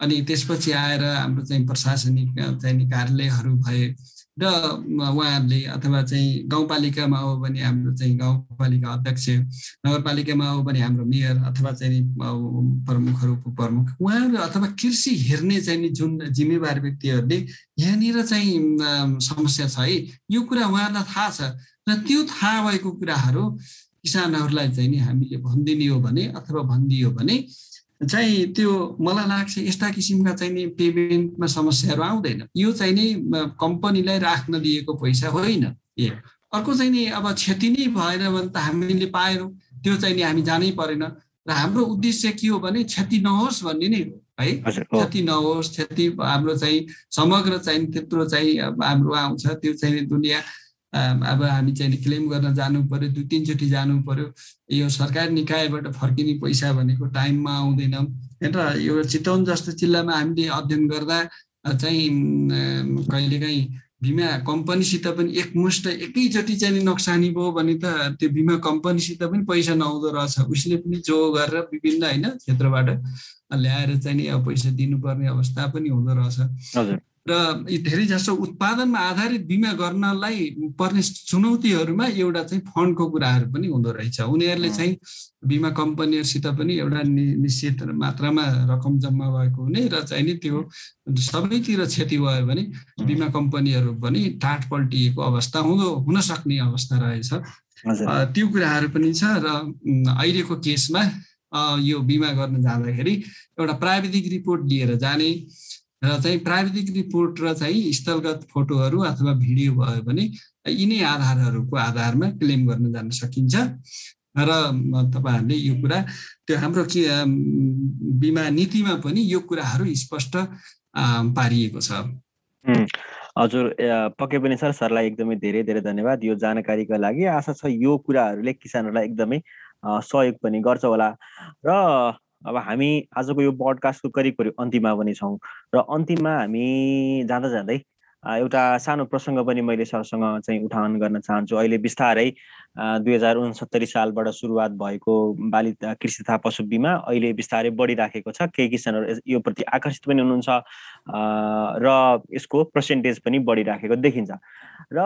अनि त्यसपछि आएर हाम्रो चाहिँ प्रशासनिक चाहिँ कार्यालयहरू भए र उहाँहरूले अथवा चाहिँ गाउँपालिकामा हो भने हाम्रो चाहिँ गाउँपालिका अध्यक्ष नगरपालिकामा हो भने हाम्रो मेयर अथवा चाहिँ प्रमुखहरू उपप्रमुख उहाँहरू अथवा कृषि हेर्ने चाहिँ जुन जिम्मेवार व्यक्तिहरूले यहाँनिर चाहिँ समस्या छ है यो कुरा उहाँहरूलाई थाहा छ र त्यो थाहा भएको कुराहरू किसानहरूलाई चाहिँ नि हामीले भनिदिने हो भने अथवा भनिदियो भने चाहिँ त्यो मलाई लाग्छ यस्ता किसिमका चाहिँ नि पेमेन्टमा समस्याहरू आउँदैन। यो चाहिँ नि कम्पनीलाई राख्न दिएको पैसा होइन। ए अर्को चाहिँ नि अब क्षति नै भएन भने त हामीले पाएनौँ त्यो चाहिँ नि हामी जानै परेन। र हाम्रो उद्देश्य के हो भने क्षति नहोस् भन्ने नै हो है? क्षति नहोस् क्षति हाम्रो चाहिँ समग्र चाहिँ त्यत्रो चाहिँ हाम्रो आउँछ। त्यो चाहिँ दुनियाँ अब हामी चाहिँ क्लेम गर्न जानु पर्यो दुई तिनचोटि जानु पर्यो यो सरकारी निकायबाट फर्किने पैसा भनेको टाइममा आउँदैन। र यो चितवन जस्तो जिल्लामा हामीले अध्ययन गर्दा चाहिँ कहिलेकाहीँ बिमा कम्पनीसित पनि एकमुष्ट एकैचोटि चाहिँ नोक्सानी भयो भने त त्यो बिमा कम्पनीसित पनि पैसा नआउँदो रहेछ। उसले पनि जो गरेर विभिन्न होइन क्षेत्रबाट ल्याएर चाहिँ नि अब पैसा दिनुपर्ने अवस्था पनि हुँदो रहेछ। र धेरै जसो उत्पादनमा आधारित बिमा गर्नलाई पर्ने चुनौतीहरूमा एउटा चाहिँ फन्डको कुराहरू पनि हुँदो रहेछ। उनीहरूले चाहिँ बिमा कम्पनीहरूसित पनि एउटा निश्चित मात्रामा रकम जम्मा भएको हुने र चाहिँ नि त्यो सबैतिर क्षति भयो भने बिमा कम्पनीहरू पनि टाट पल्टिएको अवस्था हुँदो हुन सक्ने अवस्था रहेछ। त्यो कुराहरू पनि छ र अहिलेको केसमा यो बिमा गर्न जाँदाखेरि एउटा प्राविधिक रिपोर्ट लिएर जाने र चाहिँ प्राविधिक रिपोर्ट र चाहिँ स्थलगत फोटोहरू अथवा भिडियो भयो भने यिनै आधारहरूको आधारमा क्लेम गर्न जान सकिन्छ। र तपाईँहरूले यो कुरा त्यो हाम्रो के बिमा नीतिमा पनि यो कुराहरू स्पष्ट पारिएको छ। हजुर पक्कै पनि सर सरलाई एकदमै धेरै धेरै धन्यवाद। यो जानकारीको लागि आशा छ यो कुराहरूले किसानहरूलाई एकदमै सहयोग पनि गर्छ होला। र अब हामी आजको यो पडकास्टको करिब करिब अन्तिममा पनि छौँ र अन्तिममा हामी जाँदा जाँदै एउटा सानो प्रसङ्ग पनि मैले सरसँग चाहिँ उठान गर्न चाहन्छु। अहिले बिस्तारै दुई हजार उनसत्तरी सालबाट सुरुवात भएको बाली कृषि तथा पशु बिमा अहिले बिस्तारै बढिराखेको छ। केही किसानहरू यो प्रति आकर्षित पनि हुनुहुन्छ र यसको पर्सेन्टेज पनि बढिराखेको देखिन्छ। र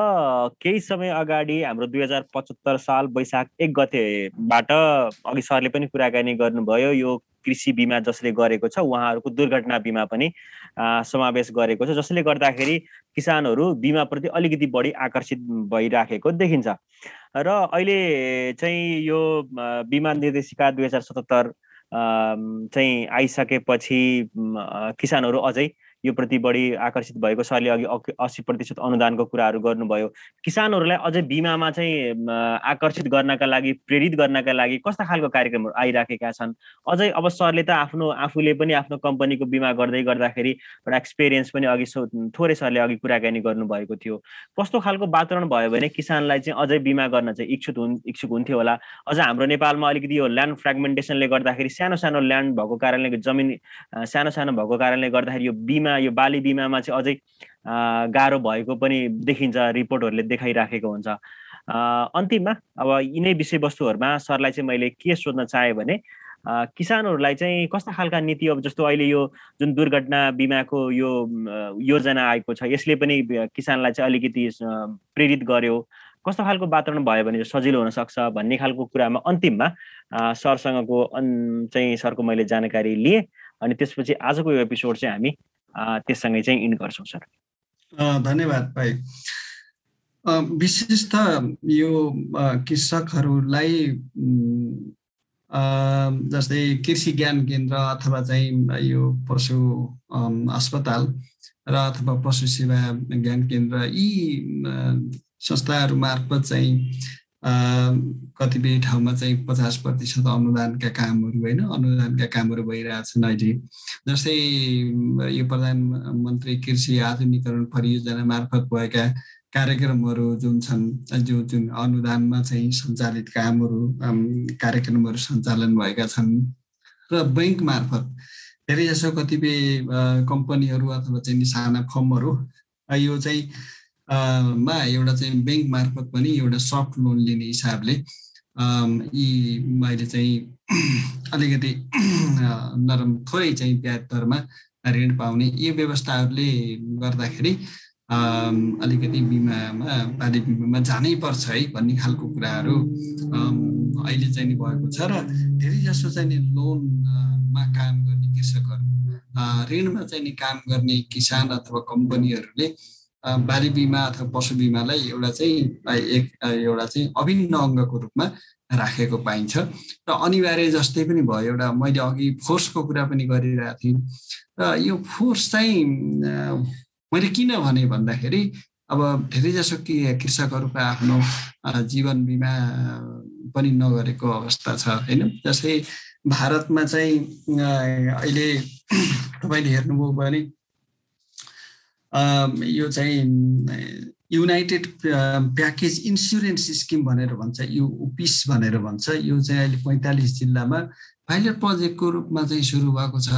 केही समय अगाडि हाम्रो दुई हजार पचहत्तर साल वैशाख एक गतेबाट अघि सरले पनि कुराकानी गर्नुभयो यो कृषि बिमा जसले गरेको छ उहाँहरूको दुर्घटना बिमा पनि समावेश गरेको छ जसले गर्दाखेरि किसानहरू बिमाप्रति अलिकति बढी आकर्षित भइराखेको देखिन्छ। र अहिले चाहिँ यो बिमा निर्देशिका दुई हजार सतहत्तर चाहिँ आइसकेपछि किसानहरू अझै यो प्रति बढी आकर्षित भएको सरले अघि अस्सी प्रतिशत अनुदानको कुराहरू गर्नुभयो। किसानहरूलाई अझै बिमामा चाहिँ आकर्षित गर्नका लागि प्रेरित गर्नका लागि कस्ता खालको कार्यक्रमहरू आइराखेका छन्? अझै अब सरले त आफ्नो आफूले पनि आफ्नो कम्पनीको बिमा गर्दै गर्दाखेरि एउटा एक्सपिरियन्स पनि अघि थोरै सरले अघि कुराकानी गर्नुभएको थियो। कस्तो खालको वातावरण भयो भने किसानलाई चाहिँ अझै बिमा गर्न चाहिँ इच्छुक हुन् इच्छुक हुन्थ्यो होला। अझ हाम्रो नेपालमा अलिकति यो ल्यान्ड फ्रेगमेन्टेसनले गर्दाखेरि सानो सानो ल्यान्ड भएको कारणले जमिन सानो सानो भएको कारणले गर्दाखेरि यो बिमा यो बाली बिमामा चाहिँ अझै गाह्रो भएको पनि देखिन्छ रिपोर्टहरूले देखाइराखेको हुन्छ। अन्तिममा अब यिनै विषयवस्तुहरूमा सरलाई चाहिँ मैले के सोध्न चाहेँ भने किसानहरूलाई चाहिँ कस्ता खालका नीति अब जस्तो अहिले यो जुन दुर्घटना बिमाको यो योजना आएको छ यसले पनि किसानलाई चाहिँ अलिकति प्रेरित गर्यो। कस्तो खालको वातावरण भयो भने सजिलो हुनसक्छ भन्ने खालको कुरामा अन्तिममा सरसँगको चाहिँ सरको मैले जानकारी लिएँ। अनि त्यसपछि आजको यो एपिसोड चाहिँ हामी त्यससँगै चाहिँ इन्ड गर्छौँ सर। धन्यवाद भाइ। विशेष त यो कृषकहरूलाई जस्तै कृषि ज्ञान केन्द्र अथवा चाहिँ यो पशु अस्पताल र अथवा पशु सेवा ज्ञान केन्द्र यी संस्थाहरू मार्फत चाहिँ कतिपय ठाउँमा चाहिँ पचास प्रतिशत अनुदानका कामहरू होइन अनुदानका कामहरू भइरहेछन् अहिले। जस्तै यो प्रधानमन्त्री कृषि आधुनिकरण परियोजना मार्फत भएका कार्यक्रमहरू जुन छन् जो जुन अनुदानमा चाहिँ सञ्चालित कामहरू कार्यक्रमहरू सञ्चालन भएका छन् र बैङ्क मार्फत धेरै जसो कतिपय कम्पनीहरू अथवा चाहिँ साना फर्महरू यो चाहिँ मा एउटा चाहिँ ब्याङ्क मार्फत पनि एउटा सफ्ट लोन लिने हिसाबले यी मैले चाहिँ अलिकति नरम थोरै चाहिँ ब्याज दरमा ऋण पाउने यो व्यवस्थाहरूले गर्दाखेरि अलिकति बिमामा बाली बिमामा जानै पर्छ है भन्ने खालको कुराहरू अहिले चाहिँ नि भएको छ र धेरै जसो चाहिँ नि लोनमा काम गर्ने कृषकहरू ऋणमा चाहिँ नि काम गर्ने किसान अथवा कम्पनीहरूले बाली बिमा अथवा पशु बिमालाई एउटा चाहिँ एक एउटा चाहिँ अभिन्न अङ्गको रूपमा राखेको पाइन्छ। र अनिवार्य जस्तै पनि भयो एउटा मैले अघि फोर्सको कुरा पनि गरिरहेको थिएँ। र यो फोर्स चाहिँ मैले किन भने भन्दाखेरि अब धेरै जसो कि कृषकहरूको आफ्नो जीवन बिमा पनि नगरेको अवस्था छ होइन? जस्तै भारतमा चाहिँ अहिले तपाईँले हेर्नुभयो भने यो चाहिँ युनाइटेड प्याकेज इन्सुरेन्स स्किम भनेर भन्छ यो उपिस भनेर भन्छ। यो चाहिँ अहिले पैँतालिस जिल्लामा पाइलट प्रोजेक्टको रूपमा चाहिँ सुरु भएको छ।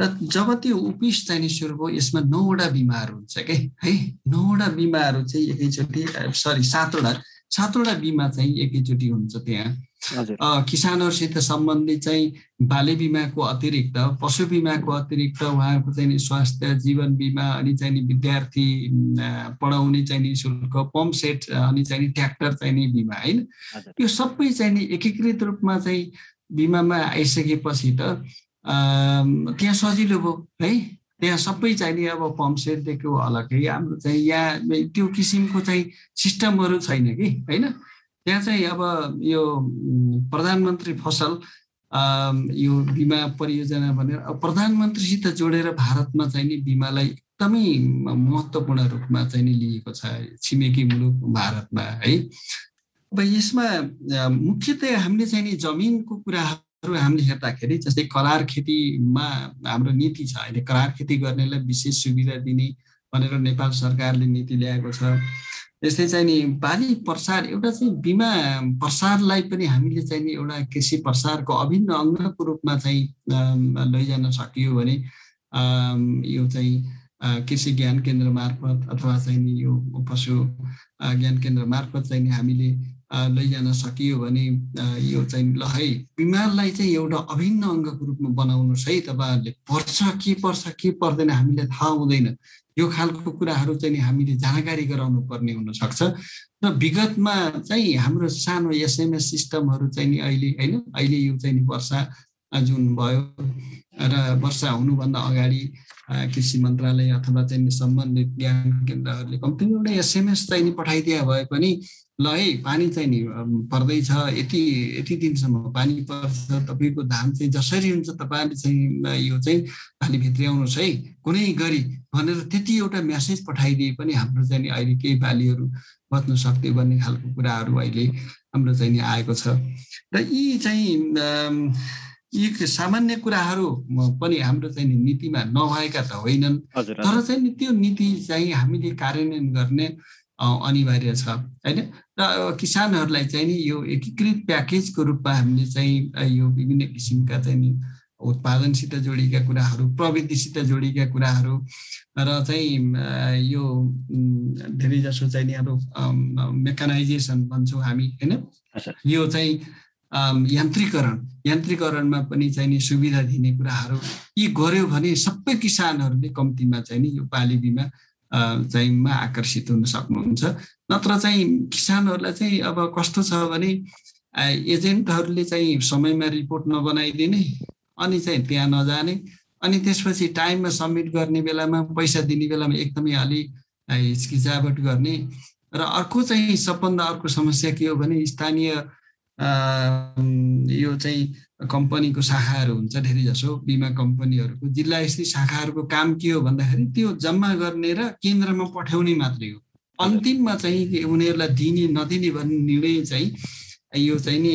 र जब त्यो उपिस चाहिँ सुरु भयो यसमा नौवटा बिमाहरू हुन्छ कि? है नौवटा बिमाहरू चाहिँ एकैचोटि सरी सातवटा। सातवटा बिमा चाहिँ एकैचोटि हुन्छ त्यहाँ। किसानहरूसित सम्बन्धित चाहिँ बाली बिमाको अतिरिक्त पशु बिमाको अतिरिक्त उहाँहरूको चाहिँ स्वास्थ्य जीवन बिमा अनि चाहिँ नि विद्यार्थी पढाउने चाहिँ नि शुल्क पम्प सेट अनि चाहिँ नि ट्र्याक्टर चाहिँ नि बिमा होइन यो सबै चाहिँ नि एकीकृत रूपमा चाहिँ बिमामा आइसकेपछि त त्यहाँ सजिलो भयो है? त्यहाँ सबै चाहिँ नि अब पम्प सेटदेखि अलग्गै हाम्रो चाहिँ यहाँ त्यो किसिमको चाहिँ सिस्टमहरू छैन कि होइन त्यहाँ चाहिँ अब यो प्रधानमन्त्री फसल यो बिमा परियोजना भनेर प्रधानमन्त्रीसित जोडेर भारतमा चाहिँ नि बिमालाई एकदमै महत्त्वपूर्ण रूपमा चाहिँ नि लिएको छ छिमेकी मुलुक भारतमा है। अब यसमा मुख्यतया हामीले चाहिँ नि जमिनको कुराहरू हामीले हेर्दाखेरि जस्तै करार खेतीमा हाम्रो नीति छ। अहिले करार खेती गर्नेलाई विशेष सुविधा दिने भनेर नेपाल सरकारले नीति ल्याएको छ। यस्तै चाहिँ नि बाली प्रसार एउटा चाहिँ बिमा प्रसारलाई पनि हामीले चाहिँ नि एउटा कृषि प्रसारको अभिन्न अङ्गको रूपमा चाहिँ लैजान सकियो भने यो चाहिँ कृषि ज्ञान केन्द्र मार्फत अथवा चाहिँ नि यो पशु ज्ञान केन्द्र मार्फत चाहिँ नि हामीले लैजान सकियो भने यो चाहिँ ल है बिमारलाई चाहिँ एउटा अभिन्न अङ्गको रूपमा बनाउनुहोस् है तपाईँहरूले पर्छ के पर्छ के पर्दैन हामीलाई थाहा हुँदैन। यो खालको कुराहरू चाहिँ हामीले जानकारी गराउनु पर्ने हुनसक्छ। र विगतमा चाहिँ हाम्रो सानो एसएमएस सिस्टमहरू चाहिँ नि अहिले होइन अहिले यो चाहिँ नि वर्षा जुन भयो र वर्षा हुनुभन्दा अगाडि कृषि मन्त्रालय अथवा चाहिँ सम्बन्धित ज्ञान केन्द्रहरूले कम्तीमा एउटा एसएमएस चाहिँ नि पठाइदिए भए पनि ल है पानी चाहिँ नि पर्दैछ। यति यति दिनसम्म पानी पर्छ। तपाईँको धान चाहिँ जसरी हुन्छ तपाईँहरूले चाहिँ यो चाहिँ पानी भित्र्याउनुहोस् है। कुनै गरी भनेर त्यति एउटा मेसेज पठाइदिए पनि हाम्रो चाहिँ नि अहिले केही बालीहरू बच्न सक्थ्यो भन्ने खालको कुराहरू अहिले हाम्रो चाहिँ नि आएको छ। र यी चाहिँ यी सामान्य कुराहरू पनि हाम्रो चाहिँ नि नीतिमा नभएका त होइनन्। तर चाहिँ नि त्यो नीति चाहिँ हामीले कार्यान्वयन गर्ने अनिवार्य छ होइन? र किसानहरूलाई चाहिँ नि यो एकीकृत प्याकेजको रूपमा हामीले चाहिँ यो विभिन्न किसिमका चाहिँ नि उत्पादनसित जोडिएका कुराहरू प्रविधिसित जोडिएका कुराहरू र चाहिँ यो धेरै जसो चाहिँ नि अब मेकानाइजेसन भन्छौँ हामी होइन? यो चाहिँ यान्त्रिकरण यान्त्रिकरणमा पनि चाहिँ नि सुविधा दिने कुराहरू यी गऱ्यो भने सबै किसानहरूले कम्तीमा चाहिँ नि यो बाली बिमा चाहिँ मा आकर्षित हुन सक्नुहुन्छ। नत्र चाहिँ किसानहरूलाई चाहिँ अब कस्तो छ भने एजेन्टहरूले चाहिँ समयमा रिपोर्ट नबनाइदिने अनि चाहिँ त्यहाँ नजाने अनि त्यसपछि टाइममा सब्मिट गर्ने बेलामा पैसा दिने बेलामा एकदमै अलि हिचकिचावट गर्ने र अर्को चाहिँ सबभन्दा अर्को समस्या के हो भने स्थानीय यो चाहिँ कम्पनीको शाखाहरू हुन्छ धेरै जसो बिमा कम्पनीहरूको। जिल्ला स्तरीय शाखाहरूको काम के हो भन्दाखेरि त्यो जम्मा गर्ने र केन्द्रमा पठाउने मात्रै हो। अन्तिममा चाहिँ उनीहरूलाई दिने नदिने भन्ने निर्णय चाहिँ यो चाहिँ नि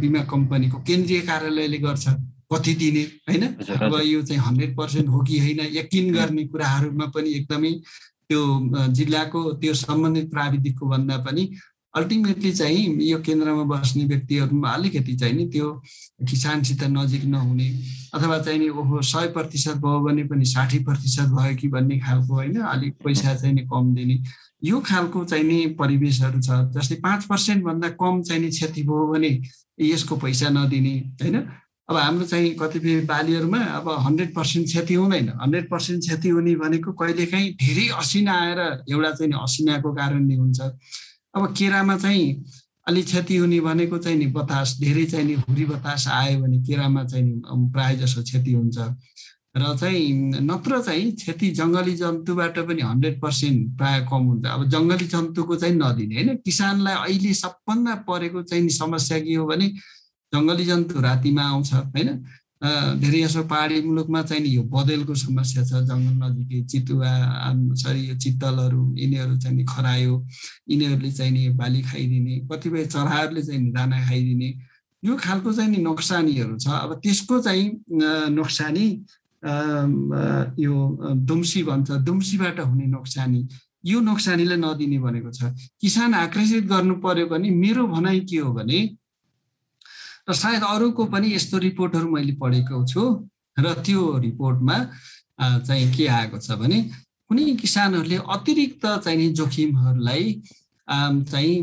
बिमा कम्पनीको केन्द्रीय कार्यालयले गर्छ कति दिने होइन? अब यो चाहिँ हन्ड्रेड पर्सेन्ट हो कि होइन यकिन गर्ने कुराहरूमा पनि एकदमै त्यो जिल्लाको त्यो सम्बन्धित प्राविधिकको भन्दा पनि अल्टिमेटली चाहिँ यो केन्द्रमा बस्ने व्यक्तिहरूमा अलिकति चाहिँ नि त्यो किसानसित नजिक नहुने अथवा चाहिँ नि ओहो सय प्रतिशत भयो भने पनि साठी प्रतिशत भयो कि भन्ने खालको होइन अलिक पैसा चाहिँ नि कम दिने। यो खालको चाहिँ नि परिवेशहरू छ जस्तै पाँच पर्सेन्टभन्दा कम चाहिँ नि क्षति भयो भने यसको पैसा नदिने होइन? अब हाम्रो चाहिँ कतिपय बालीहरूमा अब हन्ड्रेड पर्सेन्ट क्षति हुँदैन। हन्ड्रेड पर्सेन्ट क्षति हुने भनेको कहिलेकाहीँ धेरै असिना आएर एउटा चाहिँ असिनाको कारणले हुन्छ। अब केरामा चाहिँ अलिक क्षति हुने भनेको चाहिँ नि बतास धेरै चाहिँ नि हुरी बतास आयो भने केरामा चाहिँ नि प्रायः जसो क्षति हुन्छ। र चाहिँ नत्र चाहिँ क्षति जङ्गली जन्तुबाट पनि हन्ड्रेड पर्सेन्ट प्रायः कम हुन्छ। अब जङ्गली जन्तुको चाहिँ नदिने होइन? किसानलाई अहिले सबभन्दा परेको चाहिँ समस्या के हो भने जङ्गली जन्तु रातिमा आउँछ होइन? धेरै जसो पहाडी मुलुकमा चाहिँ नि यो बदेलको समस्या छ जङ्गल नजिकै चितुवा सरी यो चित्तलहरू यिनीहरू चाहिँ नि खरायो। यिनीहरूले चाहिँ नि बाली खाइदिने कतिपय चराहरूले चाहिँ दाना खाइदिने। यो खालको चाहिँ नि नोक्सानीहरू छ। अब त्यसको चाहिँ नोक्सानी यो दुम्सी भन्छ। दुम्सीबाट हुने नोक्सानी। यो नोक्सानीलाई नदिने भनेको छ। किसान आकर्षित गर्नु पर्यो भने मेरो भनाइ के हो भने र सायद अरूको पनि यस्तो रिपोर्टहरू मैले पढेको छु र त्यो रिपोर्टमा चाहिँ के आएको छ भने कुनै किसानहरूले अतिरिक्त चाहिँ जोखिमहरूलाई चाहिँ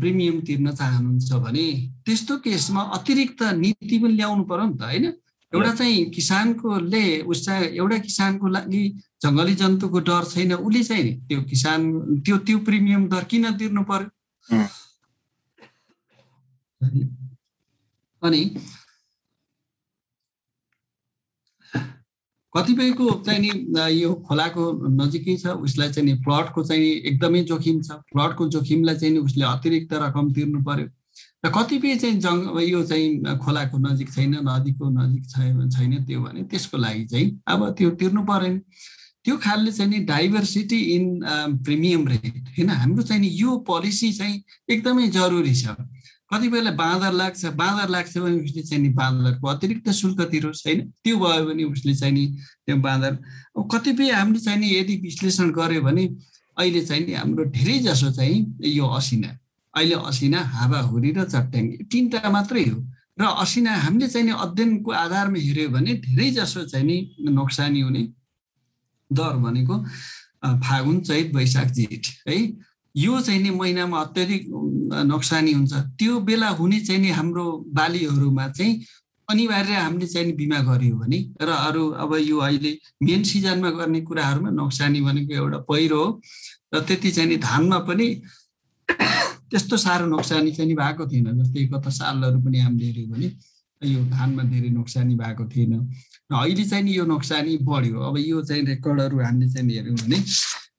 प्रिमियम तिर्न चाहनुहुन्छ भने त्यस्तो केसमा अतिरिक्त नीति पनि ल्याउनु पर्यो नि त होइन? एउटा चाहिँ किसानकोले उस एउटा किसानको लागि जङ्गली जन्तुको डर छैन उसले चाहिँ नि त्यो किसान त्यो त्यो प्रिमियम दर किन तिर्नु पर्यो? अनि कतिपयको चाहिँ नि यो खोलाको नजिकै छ उसलाई चाहिँ नि फ्लडको चाहिँ एकदमै जोखिम छ। फ्लडको जोखिमलाई चाहिँ नि उसले अतिरिक्त रकम तिर्नु पर्यो। र कतिपय चाहिँ जङ्ग यो चाहिँ खोलाको नजिक छैन नदीको नजिक छैन त्यो भने त्यसको लागि चाहिँ अब त्यो तिर्नु परेन। त्यो खालले चाहिँ नि डाइभर्सिटी इन प्रिमियम रेट होइन? हाम्रो चाहिँ नि यो पोलिसी चाहिँ एकदमै जरुरी छ। कतिपयलाई बाँदर लाग्छ बाँदर लाग्छ भने उसले चाहिँ नि बाँदरको अतिरिक्त शुल्क तिरोस् होइन त्यो भयो भने उसले चाहिँ नि त्यो बाँदर। कतिपय हामीले चाहिँ नि यदि विश्लेषण गर्यो भने अहिले चाहिँ नि हाम्रो धेरै जसो चाहिँ यो असिना। अहिले असिना हावाहुरी र चट्याङ तिनवटा मात्रै हो। र असिना हामीले चाहिँ नि अध्ययनको आधारमा हेऱ्यो भने धेरै जसो चाहिँ नि नोक्सानी हुने दर भनेको फागुन चैत वैशाख जेठ है? यो चाहिँ नि महिनामा अत्याधिक नोक्सानी हुन्छ। त्यो बेला हुने चाहिँ नि हाम्रो बालीहरूमा चाहिँ अनिवार्य हामीले चाहिँ बिमा गऱ्यो भने र अरू अब यो अहिले मेन सिजनमा गर्ने कुराहरूमा नोक्सानी भनेको एउटा पहिरो हो। र त्यति चाहिँ नि धानमा पनि त्यस्तो साह्रो नोक्सानी चाहिँ भएको थिएन जस्तै गत सालहरू पनि हामीले हेऱ्यौँ भने यो धानमा धेरै नोक्सानी भएको थिएन। र अहिले चाहिँ नि यो नोक्सानी बढ्यो। अब यो चाहिँ रेकर्डहरू हामीले चाहिँ हेऱ्यौँ भने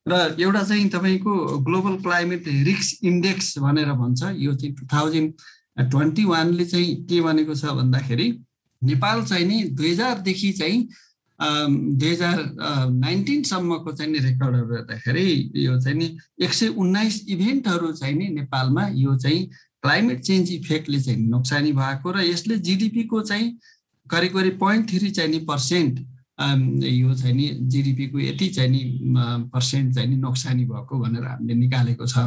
र एउटा चाहिँ तपाईँको ग्लोबल क्लाइमेट रिक्स इन्डेक्स भनेर भन्छ यो चाहिँ टु थाउजन्ड ट्वेन्टी वानले चाहिँ के भनेको छ भन्दाखेरि नेपाल चाहिँ नि दुई हजारदेखि चाहिँ दुई हजार नाइन्टिनसम्मको चाहिँ नि रेकर्डहरू हेर्दाखेरि यो चाहिँ नि एक सय उन्नाइस इभेन्टहरू चाहिँ नि नेपालमा यो चाहिँ क्लाइमेट चेन्ज इफेक्टले चाहिँ नोक्सानी भएको र यसले जिडिपीको चाहिँ करिब करिब पोइन्ट थ्री चाहिँ नि पर्सेन्ट यो चाहिँ नि जिडिपीको यति चाहिँ नि पर्सेन्ट चाहिँ नि नोक्सानी भएको भनेर हामीले निकालेको छ।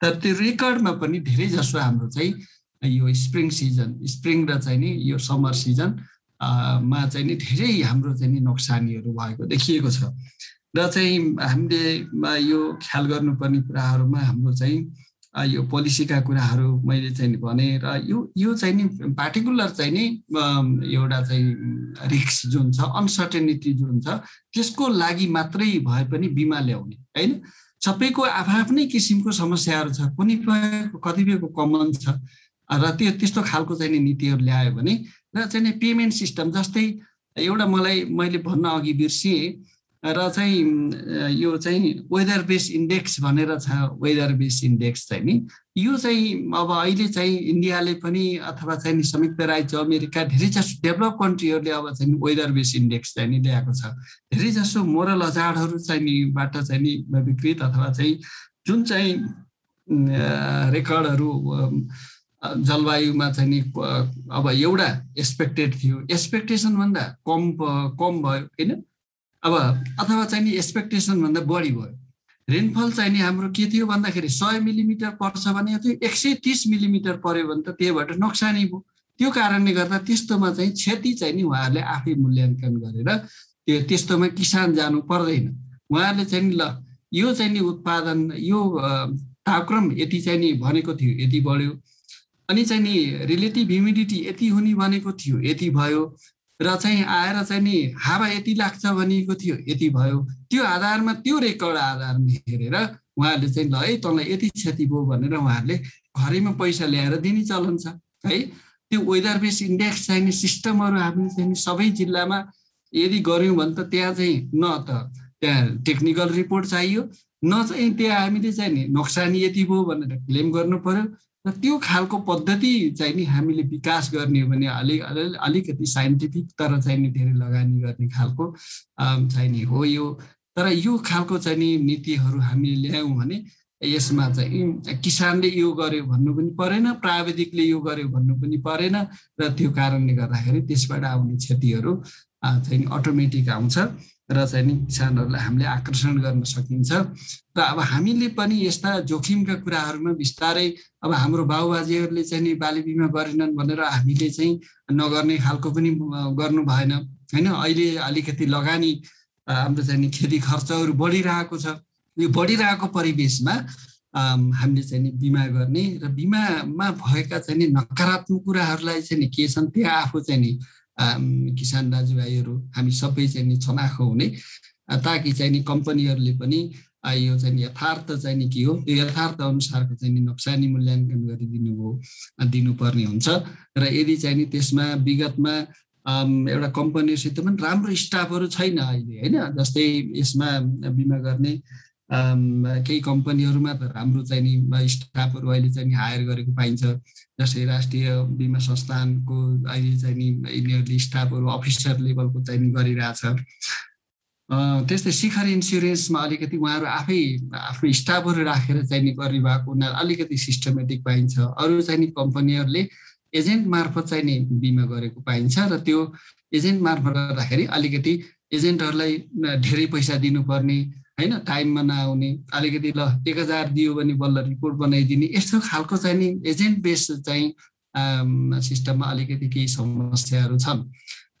तर त्यो रेकर्डमा पनि धेरै जसो हाम्रो चाहिँ यो स्प्रिङ सिजन स्प्रिङ र चाहिँ नि यो समर सिजन मा चाहिँ नि धेरै हाम्रो चाहिँ नि नोक्सानीहरू भएको देखिएको छ। र चाहिँ हामीले यो ख्याल गर्नुपर्ने कुराहरूमा हाम्रो चाहिँ यो पोलिसीका कुराहरू मैले चाहिँ भने र यो यो चाहिँ नि पार्टिकुलर चाहिँ नि एउटा चाहिँ रिक्स जुन छ अनसर्टेनिटी जुन छ त्यसको लागि मात्रै भए पनि बिमा ल्याउने होइन? सबैको आफ्नै किसिमको समस्याहरू छ कुनै कतिपयको कमन छ र त्यो त्यस्तो खालको चाहिँ नि नीतिहरू ल्यायो भने र चाहिँ पेमेन्ट सिस्टम जस्तै एउटा मलाई मैले भन्न अघि बिर्सिएँ र चाहिँ यो चाहिँ वेदर बेस इन्डेक्स भनेर छ वेदर बेस इन्डेक्स चाहिँ नि। यो चाहिँ अब अहिले चाहिँ इन्डियाले पनि अथवा चाहिँ नि संयुक्त राज्य अमेरिका धेरै जसो डेभलप कन्ट्रीहरूले अब चाहिँ वेदर बेस इन्डेक्स चाहिँ नि ल्याएको छ। धेरै जसो मोरल हजारहरू चाहिँ नि बाट चाहिँ नि विकृत अथवा चाहिँ जुन चाहिँ रेकर्डहरू जलवायुमा चाहिँ नि अब एउटा एक्सपेक्टेड थियो। एक्सपेक्टेसनभन्दा कम कम भयो होइन? अब अथवा चाहिँ नि एक्सपेक्टेसनभन्दा बढी भयो। रेनफल चाहिँ नि हाम्रो के थियो भन्दाखेरि सय मिलिमिटर पर्छ भने थियो एक सय तिस मिलिमिटर पऱ्यो भने त त्यहीबाट नोक्सानी भयो। त्यो कारणले गर्दा त्यस्तोमा चाहिँ क्षति चाहिँ नि उहाँहरूले आफै मूल्याङ्कन गरेर त्यो त्यस्तोमा किसान जानु पर्दैन। उहाँहरूले चाहिँ नि ल यो चाहिँ नि उत्पादन यो तापक्रम यति चाहिँ नि भनेको थियो यति बढ्यो। अनि चाहिँ नि रिलेटिभ ह्युमिडिटी यति हुने भनेको थियो यति भयो। र चाहिँ आएर चाहिँ नि हावा यति लाग्छ भनेको थियो यति भयो। त्यो आधारमा त्यो रेकर्ड आधारमा हेरेर उहाँहरूले चाहिँ ल है तँलाई यति क्षति भयो भनेर उहाँहरूले घरैमा पैसा ल्याएर दिने चलन छ। है त्यो वेदर बेस इन्डेक्स चाहिने सिस्टमहरू हामीले चाहिँ सबै जिल्लामा यदि गऱ्यौँ भने त त्यहाँ चाहिँ न त त्यहाँ टेक्निकल रिपोर्ट चाहियो न चाहिँ त्यहाँ हामीले चाहिँ नि नोक्सानी यति भयो भनेर क्लेम गर्नु पर्यो। र त्यो खालको पद्धति चाहिँ नि हामीले विकास गर्ने हो भने अलिक अलिकति साइन्टिफिक तर चाहिँ नि धेरै लगानी गर्ने खालको चाहिँ नि हो यो। तर यो खालको चाहिँ नि नीतिहरू हामीले ल्यायौँ भने यसमा चाहिँ किसानले यो गर्यो भन्नु पनि परेन प्राविधिकले यो गर्यो भन्नु पनि परेन र त्यो कारणले गर्दाखेरि त्यसबाट आउने क्षतिहरू चाहिँ अटोमेटिक आउँछ। र चाहिँ नि किसानहरूलाई हामीले आकर्षण गर्न सकिन्छ। र अब हामीले पनि यस्ता जोखिमका कुराहरूमा बिस्तारै अब हाम्रो बाबुबाजेहरूले चाहिँ नि बाली बिमा गरेनन् भनेर हामीले चाहिँ नगर्ने खालको पनि गर्नु भएन। होइन अहिले अलिकति लगानी हाम्रो चाहिँ नि खेती खर्चहरू बढिरहेको छ। यो बढिरहेको परिवेशमा हामीले चाहिँ नि बिमा गर्ने र बिमामा भएका चाहिँ नि नकारात्मक कुराहरूलाई चाहिँ नि के छन् त्यो आफू चाहिँ नि किसान दाजुभाइहरू हामी सबै चाहिँ नि छनाखो हुने ताकि चाहिँ नि कम्पनीहरूले पनि यो चाहिँ यथार्थ चाहिँ नि के हो त्यो यथार्थ अनुसारको चाहिँ नि नोक्सानी मूल्याङ्कन गरिदिनु हो दिनुपर्ने हुन्छ। र यदि चाहिँ नि त्यसमा विगतमा एउटा कम्पनीसित पनि राम्रो स्टाफहरू छैन अहिले होइन? जस्तै यसमा बिमा गर्ने केही कम्पनीहरूमा त राम्रो चाहिँ नि स्टाफहरू अहिले चाहिँ हायर गरेको पाइन्छ। जस्तै राष्ट्रिय बिमा संस्थानको अहिले चाहिँ नि यिनीहरूले स्टाफहरू अफिसर लेभलको चाहिँ नि गरिरहेछ। त्यस्तै शिखर इन्सुरेन्समा अलिकति उहाँहरू आफै आफ्नो स्टाफहरू राखेर चाहिँ नि गरिरहेको उनीहरू अलिकति सिस्टमेटिक पाइन्छ। अरू चाहिँ नि कम्पनीहरूले एजेन्ट मार्फत चाहिँ नि बिमा गरेको पाइन्छ र त्यो एजेन्ट मार्फत गर्दाखेरि अलिकति एजेन्टहरूलाई धेरै पैसा दिनुपर्ने। होइन टाइममा नआउने अलिकति ल एक हजार दियो भने बल्ल रिपोर्ट बनाइदिने यस्तो खालको चाहिँ नि एजेन्ट बेस चाहिँ सिस्टममा अलिकति केही समस्याहरू छन्।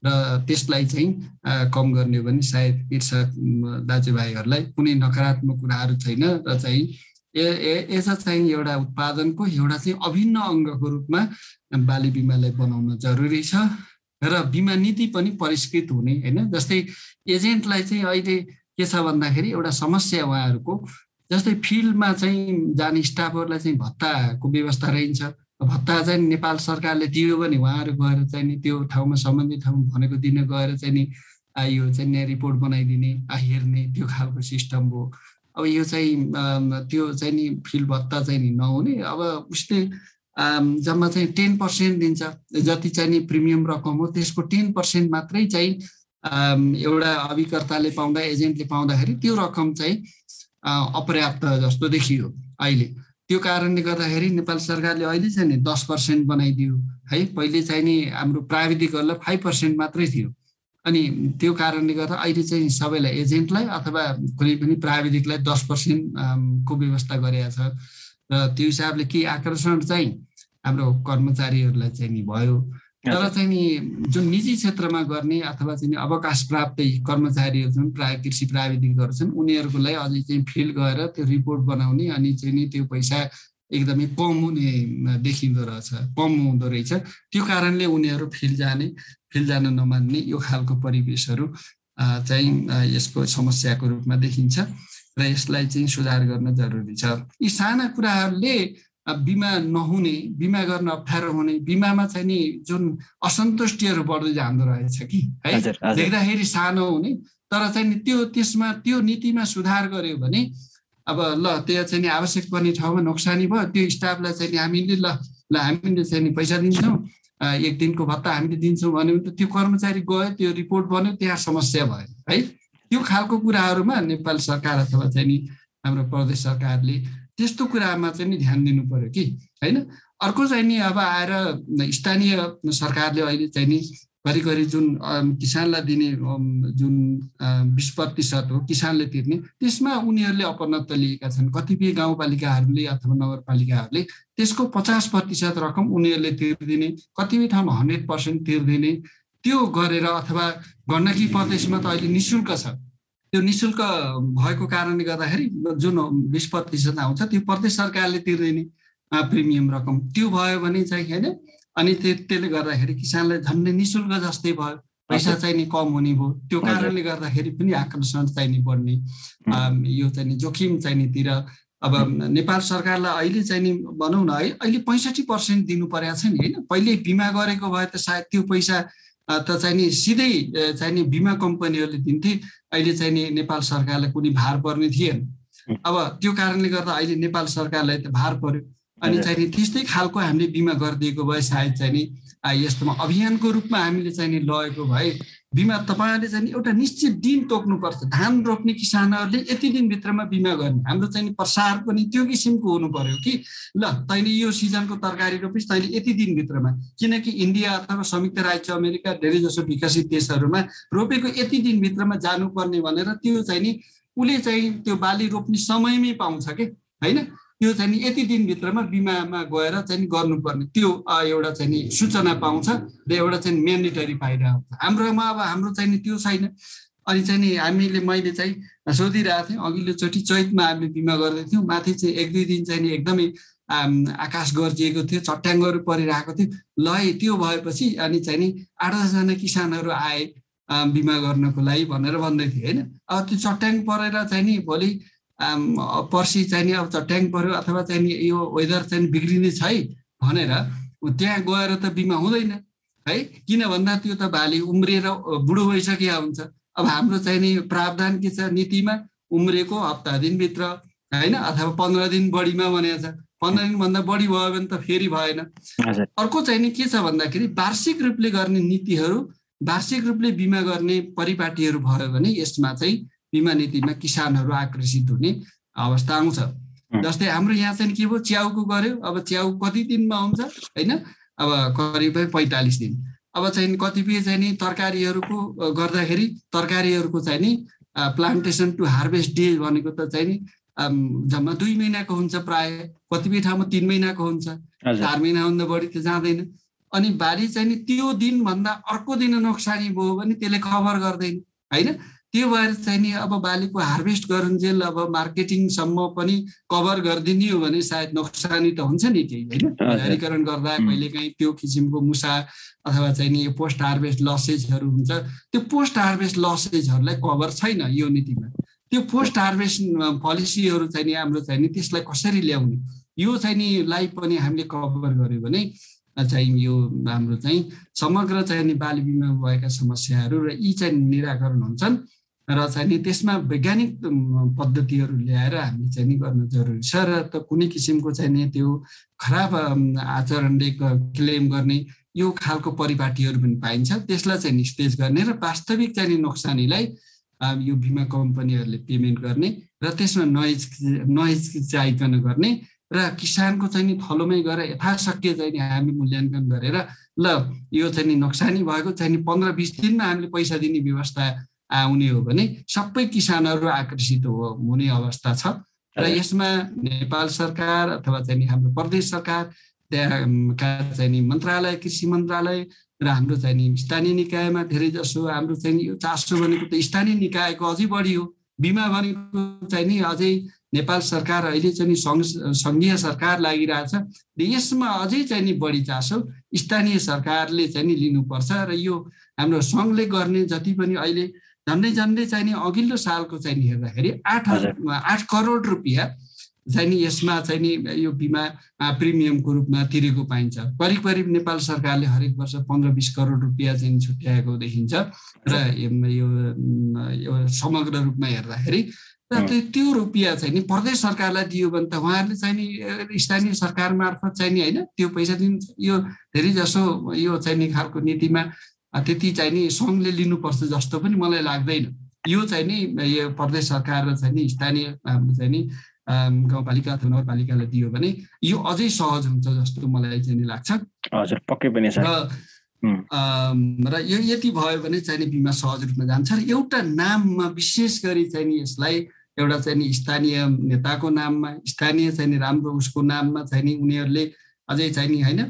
र त्यसलाई चाहिँ कम गर्ने भने सायद कृषक दाजुभाइहरूलाई कुनै नकारात्मक कुराहरू छैन र चाहिँ यसो चाहिँ एउटा उत्पादनको एउटा चाहिँ अभिन्न अङ्गको रूपमा बाली बिमालाई बनाउन जरुरी छ। र बिमा नीति पनि परिष्कृत हुने होइन? जस्तै एजेन्टलाई चाहिँ अहिले के छ भन्दाखेरि एउटा समस्या उहाँहरूको जस्तै फिल्डमा चाहिँ जाने स्टाफहरूलाई चाहिँ भत्ताको व्यवस्था रहन्छ। भत्ता चाहिँ नेपाल सरकारले दियो भने उहाँहरू गएर चाहिँ नि त्यो ठाउँमा सम्बन्धित ठाउँ भनेको दिन गएर चाहिँ नि यो चाहिँ नि रिपोर्ट बनाइदिने हेर्ने त्यो खालको सिस्टम हो। अब यो चाहिँ त्यो चाहिँ नि फिल्ड भत्ता चाहिँ नि नहुने। अब उसले जम्मा चाहिँ टेन पर्सेन्ट दिन्छ। जति चाहिँ नि प्रिमियम रकम हो त्यसको टेन पर्सेन्ट मात्रै चाहिँ एउटा अभिकर्ताले पाउँदा एजेन्टले पाउँदाखेरि त्यो रकम चाहिँ अपर्याप्त जस्तो देखियो अहिले। त्यो कारणले गर्दाखेरि नेपाल सरकारले अहिले चाहिँ नि दस पर्सेन्ट बनाइदियो। है पहिले चाहिँ नि हाम्रो प्राविधिकहरूलाई फाइभ पर्सेन्ट मात्रै थियो। अनि त्यो कारणले गर्दा अहिले चाहिँ सबैलाई एजेन्टलाई अथवा कुनै पनि प्राविधिकलाई दस पर्सेन्ट को व्यवस्था गरेका छ। र त्यो हिसाबले केही आकर्षण चाहिँ हाम्रो कर्मचारीहरूलाई चाहिँ नि भयो। तर चाहिँ नि जुन निजी क्षेत्रमा गर्ने अथवा चाहिँ अवकाश प्राप्त कर्मचारीहरू छन् प्राय कृषि प्राविधिकहरू छन् उनीहरूको लागि अझै चाहिँ फिल्ड गएर त्यो रिपोर्ट बनाउने अनि चाहिँ नि त्यो पैसा एकदमै कम हुने देखिँदो रहेछ कम हुँदो रहेछ। त्यो कारणले उनीहरू फिल्ड जाने फिल्ड जान नमान्ने यो खालको परिवेशहरू चाहिँ यसको समस्याको रूपमा देखिन्छ र यसलाई चाहिँ सुधार गर्न जरुरी छ। यी साना कुराहरूले बिमा नहुने बिमा गर्न अप्ठ्यारो हुने बिमामा चाहिँ नि जुन असन्तुष्टिहरू बढ्दै जाँदो रहेछ कि है? देख्दाखेरि सानो हुने तर चाहिँ नि त्यो त्यसमा त्यो नीतिमा सुधार गर्यो भने अब ल त्यो चाहिँ नि आवश्यक पर्ने ठाउँमा नोक्सानी भयो त्यो स्टाफलाई चाहिँ नि हामीले ल ल हामीले चाहिँ नि पैसा दिन्छौँ एक दिनको भत्ता हामीले दिन्छौँ भन्यो भने त त्यो कर्मचारी गयो त्यो रिपोर्ट बन्यो त्यहाँ समस्या भयो है? त्यो खालको कुराहरूमा नेपाल सरकार अथवा चाहिँ नि हाम्रो प्रदेश सरकारले त्यस्तो कुरामा चाहिँ नि ध्यान दिनु पर्यो कि होइन? अर्को चाहिँ नि अब आएर स्थानीय सरकारले अहिले चाहिँ नि घरिघरि जुन किसानलाई दिने जुन बिस प्रतिशत हो किसानले तिर्ने त्यसमा उनीहरूले अपनत्व लिएका छन्। कतिपय गाउँपालिकाहरूले अथवा नगरपालिकाहरूले त्यसको पचास प्रतिशत रकम उनीहरूले तिर्दिने कतिपय ठाउँमा हन्ड्रेड पर्सेन्ट तिर्दिने त्यो गरेर अथवा गण्डकी प्रदेशमा त अहिले नि शुल्क छ। त्यो नि शुल्क भएको कारणले गर्दाखेरि जुन बिस प्रतिशत आउँछ त्यो प्रदेश सरकारले तिर्दिने प्रिमियम रकम। त्यो भयो भने चाहिँ होइन अनि त्यसले गर्दाखेरि किसानलाई झन्डै नि शुल्क जस्तै भयो। पैसा चाहिँ नि कम हुने भयो। त्यो कारणले गर्दाखेरि पनि आकर्षण चाहिँ नि बढ्ने यो चाहिँ जोखिम चाहिँ नितिर अब नेपाल सरकारलाई अहिले चाहिँ नि भनौँ न है अहिले पैँसठी पर्सेन्ट दिनु परेको छ नि होइन? पहिले बिमा गरेको भए त सायद त्यो पैसा त चाहिँ नि सिधै चाहिँ नि बिमा कम्पनीहरूले दिन्थे। अहिले चाहिँ नि नेपाल सरकारलाई कुनै भार पर्ने थिएन। अब त्यो कारणले गर्दा अहिले नेपाल सरकारलाई त भार पर्यो। अनि चाहिँ नि त्यस्तै खालको हामीले बिमा गरिदिएको भए सायद चाहिँ नि यस्तोमा अभियानको रूपमा हामीले चाहिँ नि लगेको भए बिमा तपाईँहरूले चाहिँ एउटा निश्चित दिन तोक्नुपर्छ। धान रोप्ने किसानहरूले यति दिनभित्रमा बिमा गर्ने। हाम्रो चाहिँ प्रसार पनि त्यो किसिमको हुनु पर्यो कि। ल तैँले यो सिजनको तरकारी रोपिस् तैँले यति दिनभित्रमा। किनकि इन्डिया अथवा संयुक्त राज्य अमेरिका धेरै जसो विकसित देशहरूमा रोपेको यति दिनभित्रमा जानुपर्ने भनेर त्यो चाहिँ नि उसले चाहिँ त्यो बाली रोप्ने समयमै पाउँछ कि। होइन? त्यो चाहिँ नि यति दिनभित्रमा बिमामा गएर चाहिँ गर्नुपर्ने। त्यो एउटा चाहिँ नि सूचना पाउँछ र एउटा चाहिँ म्यान्डेटरी फाइदा हुन्छ। हाम्रोमा अब हाम्रो चाहिँ नि त्यो छैन। अनि चाहिँ नि हामीले मैले चाहिँ सोधिरहेको थिएँ अघिल्लोचोटि चैतमा हामीले बिमा गर्दै थियौँ माथि चाहिँ एक दुई दिन चाहिँ नि एकदमै आकाश गर्जिएको थियो चट्याङ्गहरू परिरहेको थियो। ल त्यो भएपछि अनि चाहिँ नि आठ दसजना किसानहरू आए बिमा गर्नको लागि भनेर भन्दै थिएँ होइन? अब त्यो चट्याङ परेर चाहिँ नि भोलि पर्सि चाहिँ नि अब चट्याङ पऱ्यो अथवा चाहिँ नि यो वेदर चाहिँ बिग्रिनेछ है भनेर त्यहाँ गएर त बिमा हुँदैन है? किन भन्दा त्यो त भाली उम्रिएर बुढो भइसकेका हुन्छ। अब हाम्रो चाहिँ नि प्रावधान के छ नीतिमा? उम्रेको हप्ता दिनभित्र होइन? अथवा पन्ध्र दिन बढीमा भनेको छ। पन्ध्र दिनभन्दा बढी भयो भने त फेरि भएन। अर्को चाहिँ नि के छ भन्दाखेरि वार्षिक रूपले गर्ने नीतिहरू वार्षिक रूपले बिमा गर्ने परिपाटीहरू भयो भने यसमा चाहिँ बिमा नीतिमा किसानहरू आकर्षित हुने अवस्था आउँछ जस्तै हाम्रो यहाँ चाहिँ के भयो च्याउको गऱ्यो अब च्याउ कति दिनमा आउँछ होइन अब करिब पैँतालिस दिन अब चाहिँ कतिपय चाहिँ नि तरकारीहरूको गर्दाखेरि तरकारीहरूको चाहिँ नि प्लान्टेसन टु हार्भेस्ट डे भनेको त चाहिँ नि जम्मा दुई महिनाको हुन्छ प्राय कतिपय ठाउँमा तिन महिनाको हुन्छ चार महिनाभन्दा बढी त जाँदैन अनि बाली चाहिँ नि त्यो दिनभन्दा अर्को दिन नोक्सानी भयो भने त्यसले कभर गर्दैन होइन त्यो भएर चाहिँ नि अब बालीको हार्भेस्ट गरुन्जेल अब मार्केटिङसम्म पनि कभर गरिदिने हो भने सायद नोक्सानी त हुन्छ नि केही होइन? बजारीकरण गर्दा कहिलेकाहीँ त्यो किसिमको मुसा अथवा चाहिँ नि यो पोस्ट हार्भेस्ट लसेजहरू हुन्छ त्यो पोस्ट हार्भेस्ट लसेजहरूलाई कभर छैन यो नीतिमा। त्यो पोस्ट हार्भेस्ट पोलिसीहरू चाहिँ नि हाम्रो चाहिँ नि त्यसलाई कसरी ल्याउने यो चाहिँ नि लाइफ पनि हामीले कभर गऱ्यो भने चाहिँ यो हाम्रो चाहिँ समग्र चाहिँ नि बाली बिमा भएका समस्याहरू र यी चाहिँ निराकरण हुन्छन्। र चाहिँ त्यसमा वैज्ञानिक पद्धतिहरू ल्याएर हामीले चाहिँ नि गर्न जरुरी छ र त कुनै किसिमको चाहिँ नि त्यो खराब आचरणले क्लेम गर्ने यो खालको परिपाटीहरू पनि पाइन्छ। त्यसलाई चाहिँ निस्तेज गर्ने र वास्तविक चाहिँ नोक्सानीलाई यो बिमा कम्पनीहरूले पेमेन्ट गर्ने र त्यसमा नहिच नहिचकिचाइकन गर्ने र किसानको चाहिँ नि थलोमै गएर यथाशक्य चाहिँ नि हामी मूल्याङ्कन गरेर ल यो चाहिँ नि नोक्सानी भएको चाहिँ नि पन्ध्र बिस दिनमा हामीले पैसा दिने व्यवस्था आउने हो भने सबै किसानहरू आकर्षित हो हुने अवस्था छ। र यसमा नेपाल सरकार अथवा चाहिँ हाम्रो प्रदेश सरकार त्यहाँका चाहिँ नि मन्त्रालय कृषि मन्त्रालय र हाम्रो चाहिँ नि स्थानीय निकायमा धेरै जसो हाम्रो चाहिँ यो चासो भनेको त स्थानीय निकायको अझै बढी हो। बिमा भनेको चाहिँ नि अझै नेपाल सरकार अहिले चाहिँ सङ्घ सङ्घीय सरकार लागिरहेछ। र यसमा अझै चाहिँ नि बढी चासो स्थानीय सरकारले चाहिँ नि लिनुपर्छ। र यो हाम्रो सङ्घले गर्ने जति पनि अहिले झन्डै झन्डै चाहिँ नि अघिल्लो सालको चाहिँ नि हेर्दाखेरि आठ आठ करोड रुपियाँ चाहिँ नि यसमा चाहिँ नि यो बिमा प्रिमियमको रूपमा तिरेको पाइन्छ। करिब करिब नेपाल सरकारले हरेक वर्ष पन्ध्र बिस करोड रुपियाँ चाहिँ छुट्याएको देखिन्छ र यो समग्र रूपमा हेर्दाखेरि र त्यो रुपियाँ चाहिँ नि प्रदेश सरकारलाई दियो भने त उहाँहरूले चाहिँ नि स्थानीय सरकार मार्फत चाहिँ नि होइन त्यो पैसा दिनु यो धेरै जसो यो चाहिँ नि खालको नीतिमा त्यति चाहिँ नि सङ्घले लिनुपर्छ जस्तो पनि मलाई लाग्दैन यो चाहिँ नि यो प्रदेश सरकार र चाहिँ नि स्थानीय हाम्रो चाहिँ नि गाउँपालिका अथवा नगरपालिकालाई दियो भने यो अझै सहज हुन्छ जस्तो मलाई चाहिँ नि लाग्छ हजुर पक्कै पनि र र यो यति भयो भने चाहिँ नि बिमा सहज रूपमा जान्छ र एउटा नाममा विशेष गरी चाहिँ नि यसलाई एउटा चाहिँ नि स्थानीय नेताको नाममा स्थानीय चाहिँ नि राम्रो उसको नाममा चाहिँ नि उनीहरूले अझै चाहिँ नि होइन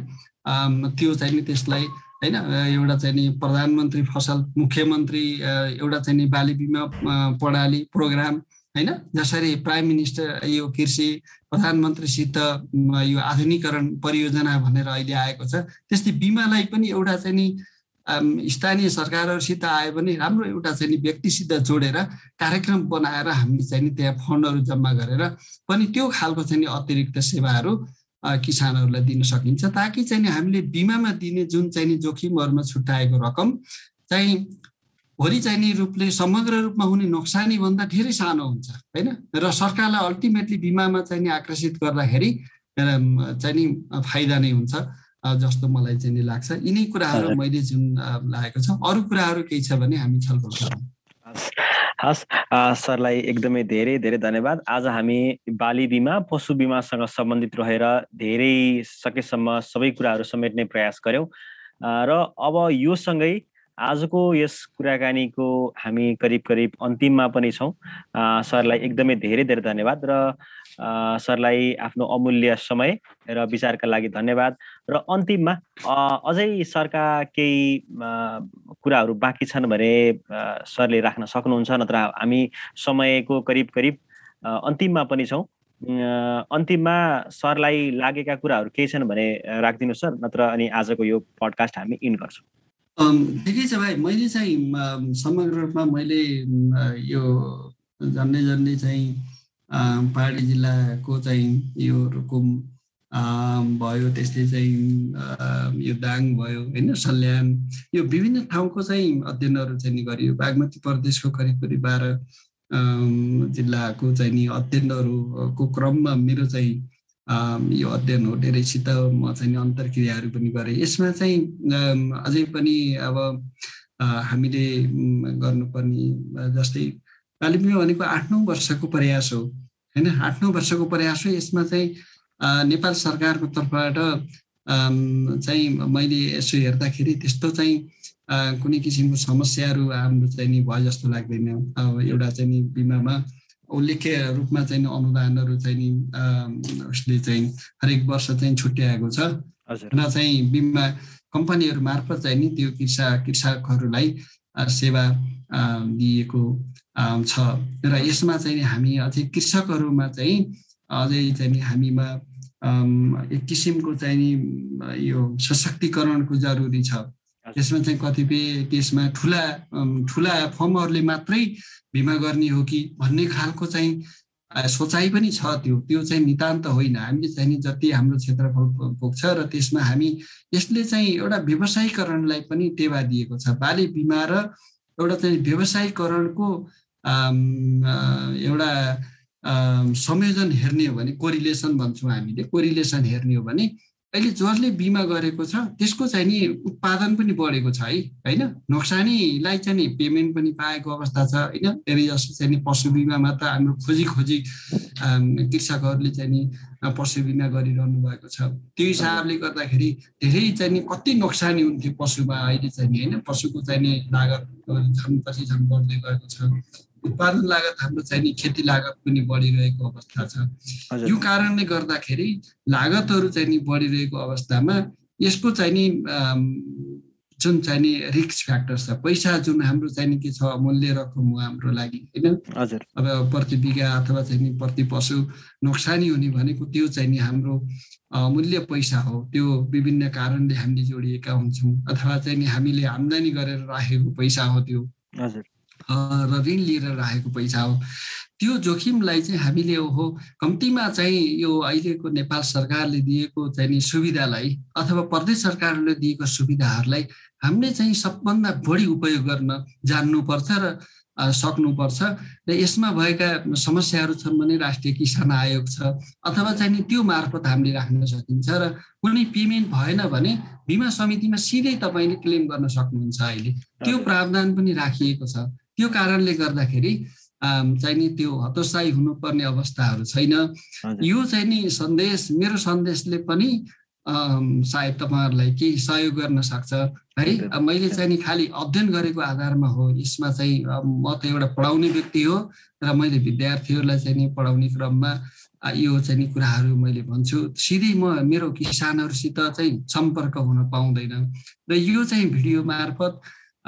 त्यो चाहिँ नि त्यसलाई होइन? एउटा चाहिँ नि प्रधानमन्त्री फसल मुख्यमन्त्री एउटा चाहिँ नि बाली बिमा प्रणाली प्रोग्राम होइन? जसरी प्राइम मिनिस्टर यो कृषि प्रधानमन्त्रीसित यो आधुनिकरण परियोजना भनेर अहिले आएको छ। त्यस्तै बिमालाई पनि एउटा चाहिँ नि स्थानीय सरकारहरूसित आयो भने राम्रो एउटा चाहिँ नि व्यक्तिसित जोडेर कार्यक्रम बनाएर हामीले चाहिँ नि त्यहाँ फन्डहरू जम्मा गरेर पनि त्यो खालको चाहिँ नि अतिरिक्त सेवाहरू किसानहरूलाई दिन सकिन्छ। ताकि चाहिँ हामीले बिमामा दिने जुन चाहिँ नि जोखिमहरूमा छुट्याएको रकम चाहिँ भोलि चाहिने रूपले समग्र रूपमा हुने नोक्सानी भन्दा धेरै सानो हुन्छ होइन? र सरकारलाई अल्टिमेटली बिमामा चाहिँ नि आकर्षित गर्दाखेरि चाहिँ नि फाइदा नै हुन्छ जस्तो मलाई चाहिँ नि लाग्छ। यिनै कुराहरू मैले जुन लागेको छ। अरू कुराहरू केही छ भने हामी छलफल गरौँ। हस्। सरलाई एकदमै धेरै धेरै धन्यवाद। आज हामी बाली बिमा पशु बिमासँग सम्बन्धित रहेर धेरै सकेसम्म सबै कुराहरू समेट्ने प्रयास गऱ्यौँ र अब यो सँगै आजको यस कुराकानीको हामी करिब करिब अन्तिममा पनि छौँ। सरलाई एकदमै धेरै धेरै धन्यवाद र सरलाई आफ्नो अमूल्य समय र विचारका लागि धन्यवाद। र अन्तिममा अझै सरका केही कुराहरू बाँकी छन् भने सरले राख्न सक्नुहुन्छ नत्र हामी समयको करिब करिब अन्तिममा पनि छौँ। अन्तिममा सरलाई लागेका कुराहरू केही छन् भने राखिदिनुहोस् सर नत्र अनि आजको यो पडकास्ट हामी इन गर्छौँ। ठिकै छ भाइ। मैले चाहिँ समग्र रूपमा मैले यो झन्डै झन्डै चाहिँ पहाडी जिल्लाको चाहिँ यो रुकुम भयो त्यस्तै चाहिँ यो दाङ भयो होइन सल्यान यो विभिन्न ठाउँको चाहिँ अध्ययनहरू चाहिँ गरियो। बागमती प्रदेशको करिब करिब बाह्र जिल्लाको चाहिँ नि अध्ययनहरूको क्रममा मेरो चाहिँ यो अध्ययन हो धेरैसित म चाहिँ अन्तर्क्रियाहरू पनि गरेँ। यसमा चाहिँ अझै पनि अब हामीले गर्नुपर्ने जस्तै कालिम्पोङ भनेको आठ नौ वर्षको प्रयास हो होइन? आठ नौ वर्षको प्रयास हो। यसमा चाहिँ नेपाल सरकारको तर्फबाट चाहिँ मैले यसो हेर्दाखेरि त्यस्तो चाहिँ कुनै किसिमको समस्याहरू हाम्रो चाहिँ नि भयो जस्तो लाग्दैन। अब एउटा चाहिँ नि बिमामा उल्लेख्य रूपमा चाहिँ अनुदानहरू चाहिँ नि उसले चाहिँ हरेक वर्ष चाहिँ छुट्याएको छ। र चाहिँ बिमा कम्पनीहरू मार्फत चाहिँ नि त्यो कृषक कृषकहरूलाई सेवा दिएको छ। र यसमा चाहिँ हामी अझै कृषकहरूमा चाहिँ अझै चाहिँ नि हामीमा एक किसिमको चाहिँ नि यो सशक्तिकरणको जरुरी छ। यसमा चाहिँ कतिपय केसमा ठुला ठुला फर्महरूले मात्रै बिमा गर्ने हो कि भन्ने खालको चाहिँ सोचाइ पनि छ त्यो। त्यो चाहिँ नितान्त होइन। हामीले चाहिँ जति हाम्रो क्षेत्रफल पुग्छ र त्यसमा हामी यसले चाहिँ एउटा व्यवसायीकरणलाई पनि टेवा दिएको छ। बाली बिमा र एउटा चाहिँ व्यवसायीकरणको एउटा संयोजन हेर्ने हो भने कोरिलेसन भन्छौँ हामीले। कोरिलेसन हेर्ने हो भने अहिले जसले बिमा गरेको छ त्यसको चाहिँ नि उत्पादन पनि बढेको छ है होइन? नोक्सानीलाई चाहिँ नि पेमेन्ट पनि पाएको अवस्था छ होइन? धेरै जस्तो चाहिँ नि पशु बिमामा त हाम्रो खोजी खोजी कृषकहरूले चाहिँ नि पशु बिमा गरिरहनु भएको छ। त्यो हिसाबले गर्दाखेरि धेरै चाहिँ नि कति नोक्सानी हुन्थ्यो पशुमा अहिले चाहिँ नि होइन? पशुको चाहिँ नि लागत झन् पछि झन् बढ्दै गएको छ। उत्पादन लागत हाम्रो चाहिँ नि खेती लागत पनि बढिरहेको अवस्था छ। यो कारणले गर्दाखेरि लागतहरू चाहिँ नि बढिरहेको अवस्थामा यसको चाहिँ नि जुन चाहिँ नि रिक्स फ्याक्टर छ पैसा जुन हाम्रो चाहिँ नि के छ मूल्य रकम हो हाम्रो लागि होइन? अब प्रति बिघा अथवा चाहिँ नि प्रति पशु नोक्सानी हुने भनेको त्यो चाहिँ नि हाम्रो मूल्य पैसा हो। त्यो विभिन्न कारणले हामीले जोडिएका हुन्छौँ अथवा चाहिँ नि हामीले आम्दानी गरेर राखेको पैसा हो त्यो। र ऋण लिएर राखेको पैसा हो। त्यो जोखिमलाई चाहिँ हामीले ओहो कम्तीमा चाहिँ यो अहिलेको नेपाल सरकारले दिएको चाहिँ नि सुविधालाई अथवा प्रदेश सरकारले दिएको सुविधाहरूलाई हामीले चाहिँ सबभन्दा बढी उपयोग गर्न जान्नुपर्छ र सक्नुपर्छ र यसमा भएका समस्याहरू छन् भने राष्ट्रिय किसान आयोग छ अथवा चाहिँ नि त्यो मार्फत हामीले राख्न सकिन्छ र कुनै पेमेन्ट भएन भने बिमा समितिमा सिधै तपाईँले क्लेम गर्न सक्नुहुन्छ अहिले। त्यो प्रावधान पनि राखिएको छ। त्यो कारणले गर्दाखेरि चाहिँ नि त्यो हतोत्साही हुनुपर्ने अवस्थाहरू छैन। यो चाहिँ नि सन्देश मेरो सन्देशले पनि सायद तपाईँहरूलाई केही सहयोग गर्न सक्छ। है मैले चाहिँ नि खालि अध्ययन गरेको आधारमा हो यसमा चाहिँ म त एउटा पढाउने व्यक्ति हो र मैले विद्यार्थीहरूलाई चाहिँ नि पढाउने क्रममा यो चाहिँ नि कुराहरू मैले भन्छु। सिधै म मेरो किसानहरूसित चाहिँ सम्पर्क हुन पाउँदैन। र यो चाहिँ भिडियो मार्फत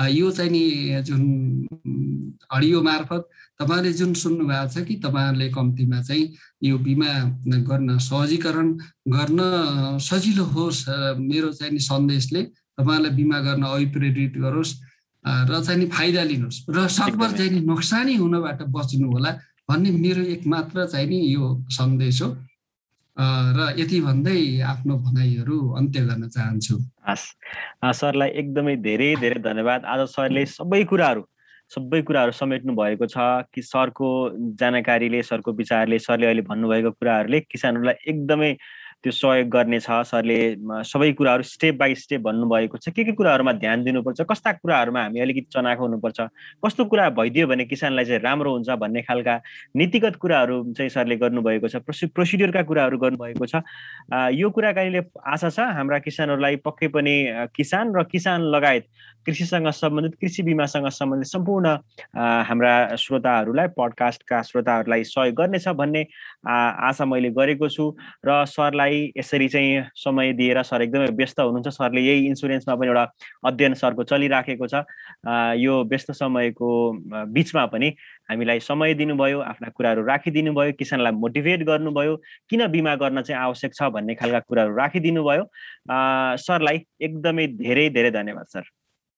यो चाहिँ नि जुन हडियो मार्फत तपाईँले जुन सुन्नु भएको छ कि तपाईँहरूले कम्तीमा चाहिँ यो बिमा गर्न सहजीकरण गर्न सजिलो होस् मेरो चाहिँ नि सन्देशले तपाईँहरूलाई बिमा गर्न अभिप्रेरित गरोस् र चाहिँ नि फाइदा लिनुहोस्। र सकभर चाहिँ नि नोक्सानी हुनबाट बच्नु होला भन्ने मेरो एक मात्र चाहिँ नि यो सन्देश हो। र यति भन्दै आफ्नो भनाइहरू अन्त्य गर्न चाहन्छु। हस्। सरलाई एकदमै धेरै धेरै धन्यवाद। आज सरले सबै कुराहरू सबै कुराहरू समेट्नु भएको छ कि सरको जानकारीले सरको विचारले सरले अहिले भन्नुभएको कुराहरूले किसानहरूलाई एकदमै त्यो सहयोग गर्नेछ सरले सबै कुराहरू स्टेप बाई स्टेप भन्नुभएको छ। के के कुराहरूमा ध्यान दिनुपर्छ? कस्ता कुराहरूमा हामी अलिकति चनाखो हुनुपर्छ? कस्तो कुरा भइदियो भने किसानलाई चाहिँ राम्रो हुन्छ भन्ने खालका नीतिगत कुराहरू चाहिँ सरले गर्नुभएको छ प्रोसि प्रोसिड्युरका कुराहरू गर्नुभएको छ। यो कुराकानीले आशा छ हाम्रा किसानहरूलाई पक्कै पनि किसान र किसान लगायत कृषिसँग सम्बन्धित कृषि बिमासँग सम्बन्धित सम्पूर्ण हाम्रा श्रोताहरूलाई पडकास्टका श्रोताहरूलाई सहयोग गर्नेछ भन्ने आशा मैले गरेको छु र सरलाई यसरी चाहिँ समय दिएर सर एकदमै व्यस्त हुनुहुन्छ। सरले यही इन्सुरेन्समा पनि एउटा अध्ययन सरको चलिराखेको छ। यो व्यस्त समयको बिचमा पनि हामीलाई समय दिनुभयो आफ्ना कुराहरू राखिदिनु भयो किसानलाई मोटिभेट गर्नुभयो किन बिमा गर्न चाहिँ आवश्यक छ भन्ने खालका कुराहरू राखिदिनु भयो सरलाई एकदमै धेरै धेरै धन्यवाद सर।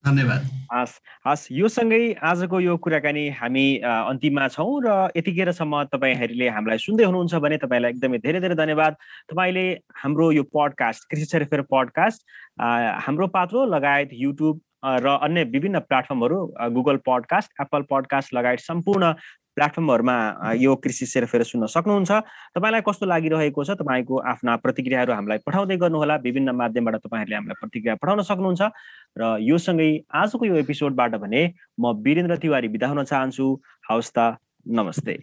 धन्यवाद। हस् हस् यो सँगै आजको यो कुराकानी हामी अन्तिममा छौँ र यतिखेरसम्म तपाईँहरूले हामीलाई सुन्दै हुनुहुन्छ भने तपाईँलाई एकदमै धेरै धेरै धन्यवाद। तपाईँले हाम्रो यो पडकास्ट कृषि सेरफेर पडकास्ट हाम्रो पात्रो लगायत युट्युब र अन्य विभिन्न प्लेटफर्महरू गुगल पडकास्ट एप्पल पडकास्ट लगायत सम्पूर्ण प्लेटफर्महरूमा यो कृषि सेरफेर सुन्न सक्नुहुन्छ। तपाईँलाई कस्तो लागिरहेको छ? तपाईँको आफ्ना प्रतिक्रियाहरू हामीलाई पठाउँदै गर्नुहोला। विभिन्न माध्यमबाट तपाईँहरूले हामीलाई प्रतिक्रिया पठाउन सक्नुहुन्छ। र यो सँगै आजको यो एपिसोडबाट भने म वीरेन्द्र तिवारी बिदा हुन चाहन्छु। हवस् त नमस्ते।